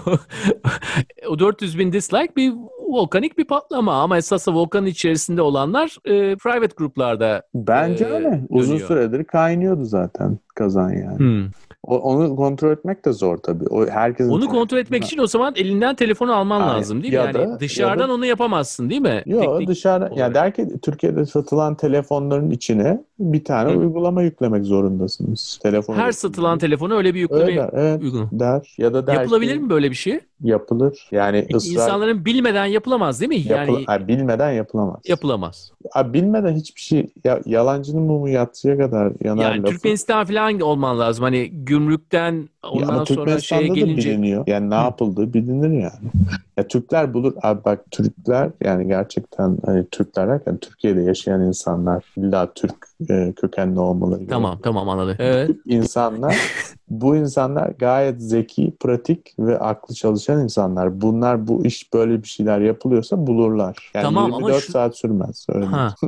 o 400 bin dislike bir volkanik bir patlama ama esas da volkanın içerisinde olanlar e, private gruplarda Bence Ee, öyle. Uzun süredir kaynıyordu zaten. Kazan yani. Hmm. O, onu kontrol etmek de zor tabii. O herkesin Onu kontrol etmek için o zaman elinden telefonu alman Aynen. lazım değil mi? Ya yani da- dışarıdan ya da- onu yapamazsın değil mi? Yok Teknik dışarı olarak. ya der ki Türkiye'de satılan telefonların içine bir tane Hı. uygulama yüklemek zorundasınız. Telefon Her satılan telefona öyle bir yükleme öyle der, evet uygulama. der ya da der Yapılabilir ki, mi böyle bir şey? Yapılır. Yani ısrar İnsanların bilmeden yapılamaz değil mi? yapıl- Yani Ay, bilmeden yapılamaz. yapılamaz. Abi bilmeden hiçbir şey ya, yalancının mumu yatsıya kadar yanar Yani lafı. Türkmenistan falan olman lazım. Hani gümrükten Ya ondan ama sonra şeye gelince biliniyor. Yani ne yapıldığı bilinir yani. Ya Türkler bulur. Abi bak Türkler yani gerçekten hani Türkler derken Türkiye'de yaşayan insanlar illa Türk e, kökenli olmaları tamam tamam anladım. Evet. insanlar bu insanlar gayet zeki, pratik ve aklı çalışan insanlar. Bunlar bu iş böyle bir şeyler yapılıyorsa bulurlar. Yani Tamam ama 24 şu- saat sürmez. Öyle Ha.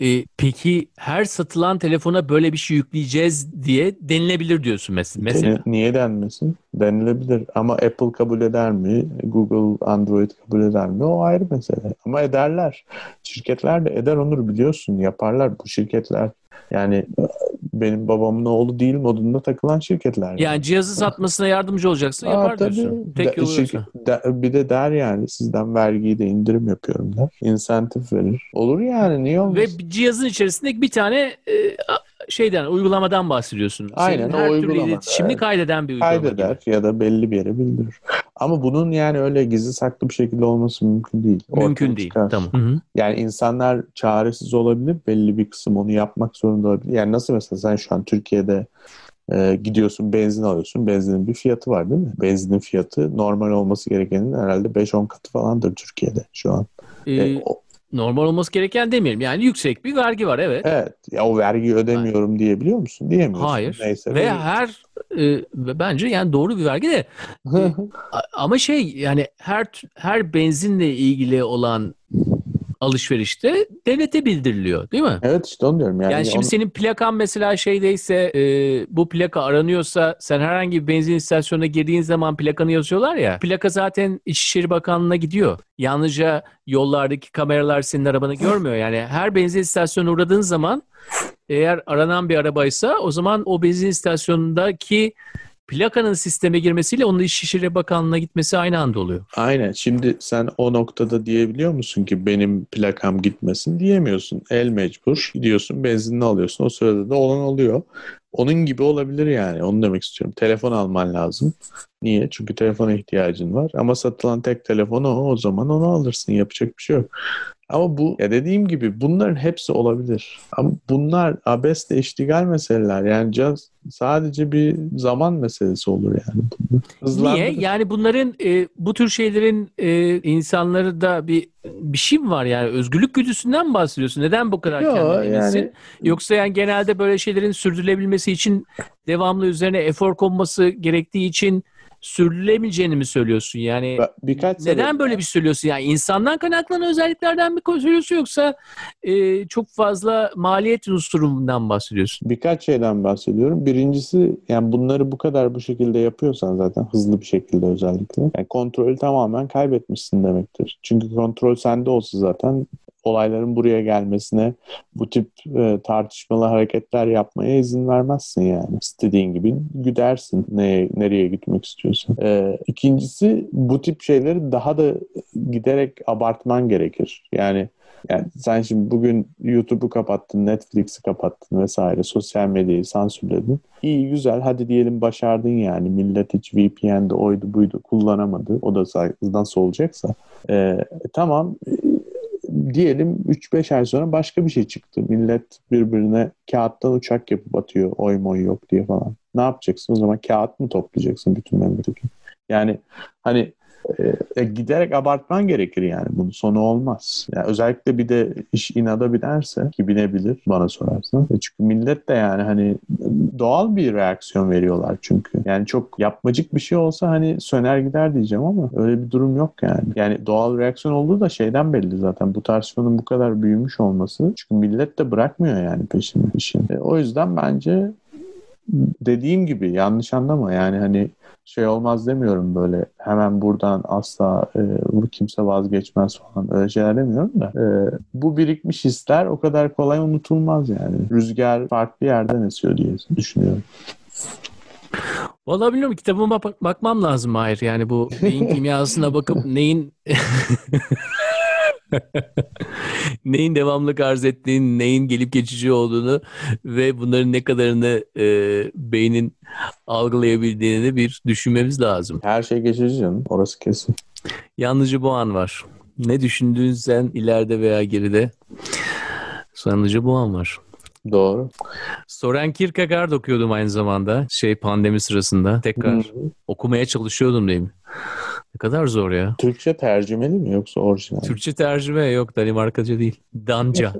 E, peki her satılan telefona böyle bir şey yükleyeceğiz diye denilebilir diyorsun mes- mesela. Deni- Niye denmesin? Denilebilir. Ama Apple kabul eder mi? Google, Android kabul eder mi? O ayrı mesele. Ama ederler. Şirketler de eder Onur biliyorsun. Yaparlar bu şirketler. Yani benim babamın oğlu değil modunda takılan şirketler. Yani cihazı satmasına yardımcı olacaksın Aa, yapar tabii. diyorsun. Tek De- yolu şirket- yoksa. de- bir de der yani sizden vergiyi de indirim yapıyorum der. İnsentif verir. Olur yani niye olmaz? Ve cihazın içerisinde bir tane e, şeyden uygulamadan bahsediyorsun. Aynen, Senin o her türlü uygulama. iletişimini Evet. kaydeden bir uygulama kaydeder gibi. ya da belli bir yere bildirir. Ama bunun yani öyle gizli saklı bir şekilde olması mümkün değil. Mümkün Ortaya değil. çıkar. Tamam. Hı hı. Yani insanlar çaresiz olabilir. Belli bir kısım onu yapmak zorunda olabilir. Yani nasıl mesela sen şu an Türkiye'de e, gidiyorsun benzin alıyorsun. Benzinin bir fiyatı var değil mi? Benzinin fiyatı normal olması gerekenin herhalde 5-10 katı falandır Türkiye'de şu an. Ee, E, o- normal olması gereken demeyelim. Yani yüksek bir vergi var evet. evet. Ya o vergiyi ödemiyorum diyebiliyor musun? Diyemiyorsun. Hayır. Neyse. Ve her e, bence yani doğru bir vergi de A- ama şey yani her her benzinle ilgili olan alışverişte devlete bildiriliyor değil mi? evet işte onu diyorum. Yani, Yani, şimdi onu- senin plakan mesela şeydeyse e, bu plaka aranıyorsa sen herhangi bir benzin istasyonuna girdiğin zaman plakanı yazıyorlar ya. Plaka zaten İçişleri Bakanlığı'na gidiyor. Yalnızca yollardaki kameralar senin arabanı görmüyor. Yani her benzin istasyonuna uğradığın zaman eğer aranan bir arabaysa o zaman o benzin istasyonundaki plakanın sisteme girmesiyle onun İçişleri Bakanlığı'na gitmesi aynı anda oluyor. Aynen. Şimdi sen o noktada diyebiliyor musun ki benim plakam gitmesin diyemiyorsun. El mecbur. Gidiyorsun benzinini alıyorsun. O sırada da olan oluyor. Onun gibi olabilir yani. Onu demek istiyorum. Telefon alman lazım. Niye? Çünkü telefona ihtiyacın var. Ama satılan tek telefon o. O zaman onu alırsın. Yapacak bir şey yok. Ama bu ya dediğim gibi bunların hepsi olabilir. Ama bunlar abesle iştigal meseleler. Yani caz sadece bir zaman meselesi olur yani. Niye? Yani bunların e, bu tür şeylerin e, insanları da bir bir şey mi var yani özgürlük güdüsünden mi bahsediyorsun? Neden bu kadar Yo, kendine eminsin? yani- Yoksa yani genelde böyle şeylerin sürdürülebilmesi için devamlı üzerine efor konması gerektiği için sürdürülemeyeceğini mi söylüyorsun? Yani Birkaç neden sebep- böyle bir söylüyorsun? Yani insandan kaynaklanan özelliklerden mi söylüyorsun yoksa e, çok fazla maliyet unsurundan bahsediyorsun? Birkaç şeyden bahsediyorum. Birincisi yani bunları bu kadar bu şekilde yapıyorsan zaten hızlı bir şekilde özellikle yani kontrolü tamamen kaybetmişsin demektir. Çünkü kontrol sende olsa zaten olayların buraya gelmesine bu tip e, tartışmalı hareketler yapmaya izin vermezsin yani. İstediğin gibi gidersin neye, nereye gitmek istiyorsan. E, ikincisi bu tip şeyleri daha da giderek abartman gerekir. Yani yani sen şimdi bugün YouTube'u kapattın, Netflix'i kapattın vesaire, sosyal medyayı sansürledin. İyi güzel hadi diyelim başardın yani. Millet hiç VPN'de oydu buydu kullanamadı. O da nasıl olacaksa. Ee, tamam diyelim 3-5 ay sonra başka bir şey çıktı. Millet birbirine kağıttan uçak yapıp atıyor oy moy yok diye falan. Ne yapacaksın? O zaman kağıt mı toplayacaksın bütün memleketi? Yani hani e, giderek abartman gerekir yani. Bunun sonu olmaz. Yani özellikle bir de iş inada binerse ki binebilir bana sorarsan. E çünkü millet de yani hani doğal bir reaksiyon veriyorlar çünkü. Yani çok yapmacık bir şey olsa hani söner gider diyeceğim ama öyle bir durum yok yani. Yani doğal reaksiyon olduğu da şeyden belli zaten. Bu tartışmanın bu kadar büyümüş olması. Çünkü millet de bırakmıyor yani peşini işin. E, o yüzden bence dediğim gibi yanlış anlama yani hani şey olmaz demiyorum böyle hemen buradan asla e, bu kimse vazgeçmez falan öyle şeyler demiyorum da e, bu birikmiş hisler o kadar kolay unutulmaz yani. Rüzgar farklı yerden esiyor diye düşünüyorum. Valla bilmiyorum kitabıma bak- bakmam lazım Mahir. Yani bu beyin kimyasına bakıp neyin neyin devamlı arz ettiğini, neyin gelip geçici olduğunu ve bunların ne kadarını e, beynin algılayabildiğini bir düşünmemiz lazım. Her şey geçici canım orası kesin. Yalnızca bu an var. Ne düşündüğün sen ileride veya geride yalnızca bu an var. Doğru. Soren Kierkegaard okuyordum aynı zamanda. Şey pandemi sırasında. Tekrar Hı. okumaya çalışıyordum diyeyim. Ne kadar zor ya. Türkçe tercümeli mi yoksa orijinal? Türkçe tercüme yok Danimarkaca değil. Danca.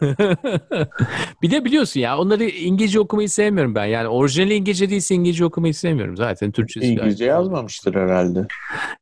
bir de biliyorsun ya onları İngilizce okumayı sevmiyorum ben. Yani orijinali İngilizce değilse İngilizce okumayı sevmiyorum. Zaten Türkçesi. İngilizce yazmamıştır herhalde.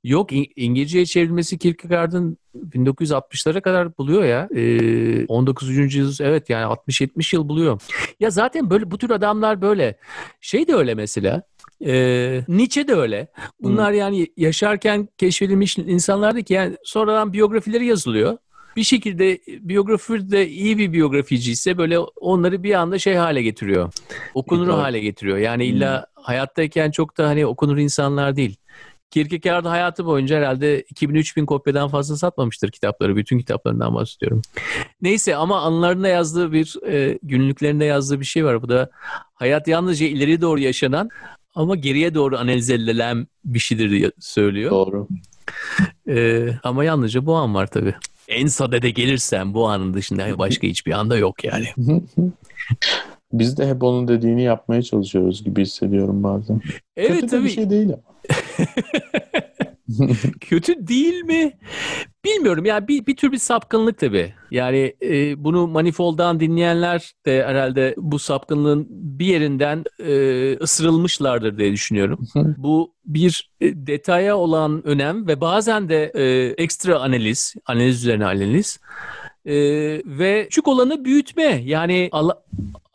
Yok İngilizceye çevrilmesi Kierkegaard'ın 1960'lara kadar buluyor ya. Ee, 19. yüzyıl evet yani 60-70 yıl buluyor. Ya zaten böyle bu tür adamlar böyle. Şey de öyle mesela. Ee, Nietzsche de öyle. Bunlar yani yaşarken keşfedilmiş insanlardı ki yani sonradan biyografileri yazılıyor. Bir şekilde biyografi de iyi bir biyografici ise böyle onları bir anda şey hale getiriyor. Okunur Doğru. hale getiriyor. Yani illa hayattayken çok da hani okunur insanlar değil. Kierkegaard hayatı boyunca herhalde 2000-3000 kopyadan fazla satmamıştır kitapları. Bütün kitaplarından bahsediyorum. Neyse ama anılarında yazdığı bir, e, günlüklerinde yazdığı bir şey var. Bu da hayat yalnızca ileri doğru yaşanan ama geriye doğru analiz edilen bir şeydir diye söylüyor. Doğru. E, ama yalnızca bu an var tabii. En sadede gelirsen bu anın dışında başka hiçbir anda yok yani. Biz de hep onun dediğini yapmaya çalışıyoruz gibi hissediyorum bazen. Evet Kötü tabii. bir şey değil ama. Kötü değil mi? Bilmiyorum ya bir, bir tür bir sapkınlık tabii. Yani e, bunu Manifold'dan dinleyenler de herhalde bu sapkınlığın bir yerinden e, ısırılmışlardır diye düşünüyorum. bu bir e, detaya olan önem ve bazen de e, ekstra analiz, analiz üzerine analiz e, ve küçük olanı büyütme. Yani ala-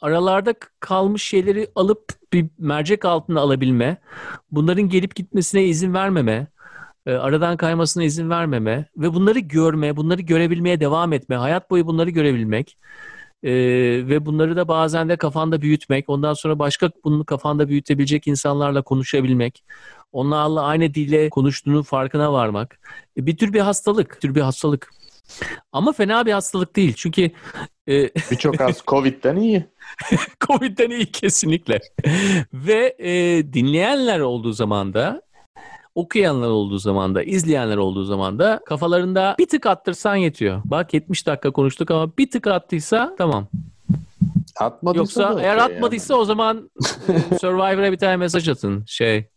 aralarda kalmış şeyleri alıp bir mercek altına alabilme, bunların gelip gitmesine izin vermeme, aradan kaymasına izin vermeme ve bunları görme, bunları görebilmeye devam etme, hayat boyu bunları görebilmek e, ve bunları da bazen de kafanda büyütmek, ondan sonra başka bunu kafanda büyütebilecek insanlarla konuşabilmek, onlarla aynı dille konuştuğunun farkına varmak. E, bir tür bir hastalık, bir tür bir hastalık. Ama fena bir hastalık değil çünkü e, Birçok az Covid'den iyi. Covid'den iyi kesinlikle. Ve e, dinleyenler olduğu zaman da okuyanlar olduğu zaman da, izleyenler olduğu zaman da kafalarında bir tık attırsan yetiyor. Bak 70 dakika konuştuk ama bir tık attıysa tamam. Atmadıysa Yoksa da eğer atmadıysa o zaman Survivor'a bir tane mesaj atın. Şey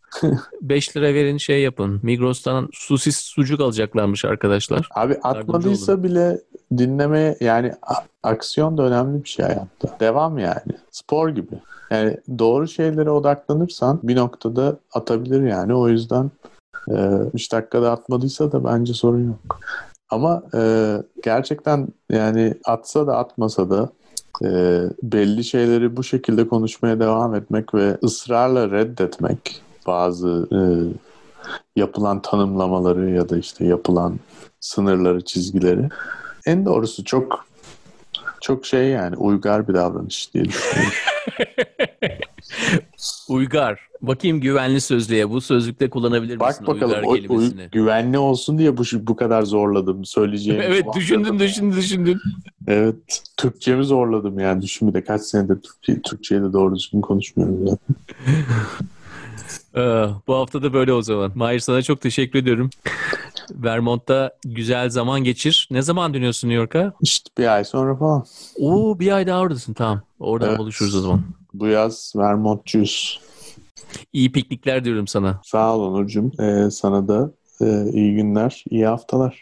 5 lira verin şey yapın. Migros'tan sosis sucuk alacaklarmış arkadaşlar. Abi atmadıysa bile dinlemeye yani aksiyon da önemli bir şey hayatta. Devam yani. Spor gibi. Yani doğru şeylere odaklanırsan bir noktada atabilir yani. O yüzden e, 3 dakikada atmadıysa da bence sorun yok. Ama e, gerçekten yani atsa da atmasa da e, belli şeyleri bu şekilde konuşmaya devam etmek ve ısrarla reddetmek bazı e, yapılan tanımlamaları ya da işte yapılan sınırları, çizgileri. En doğrusu çok çok şey yani uygar bir davranış diye düşünüyorum. Uygar. Bakayım güvenli sözlüğe. Bu sözlükte kullanabilir misin Bak bakalım uygar o, kelimesini? uy- güvenli olsun diye bu bu kadar zorladım söyleyeceğim. evet düşündün düşündün düşündün. Evet. Türkçemi zorladım yani düşün bir de kaç senedir Türkçe, Türkçe'ye de doğru düzgün konuşmuyorum zaten. Ee, bu hafta da böyle o zaman. Mahir sana çok teşekkür ediyorum. Vermont'ta güzel zaman geçir. Ne zaman dönüyorsun New York'a? İşte bir ay sonra falan. Oo bir ay daha oradasın tamam. Oradan Evet. buluşuruz o zaman. Bu yaz Vermontçuyuz. İyi piknikler diyorum sana. Sağ ol Onurcuğum. Ee, sana da e, iyi günler, iyi haftalar.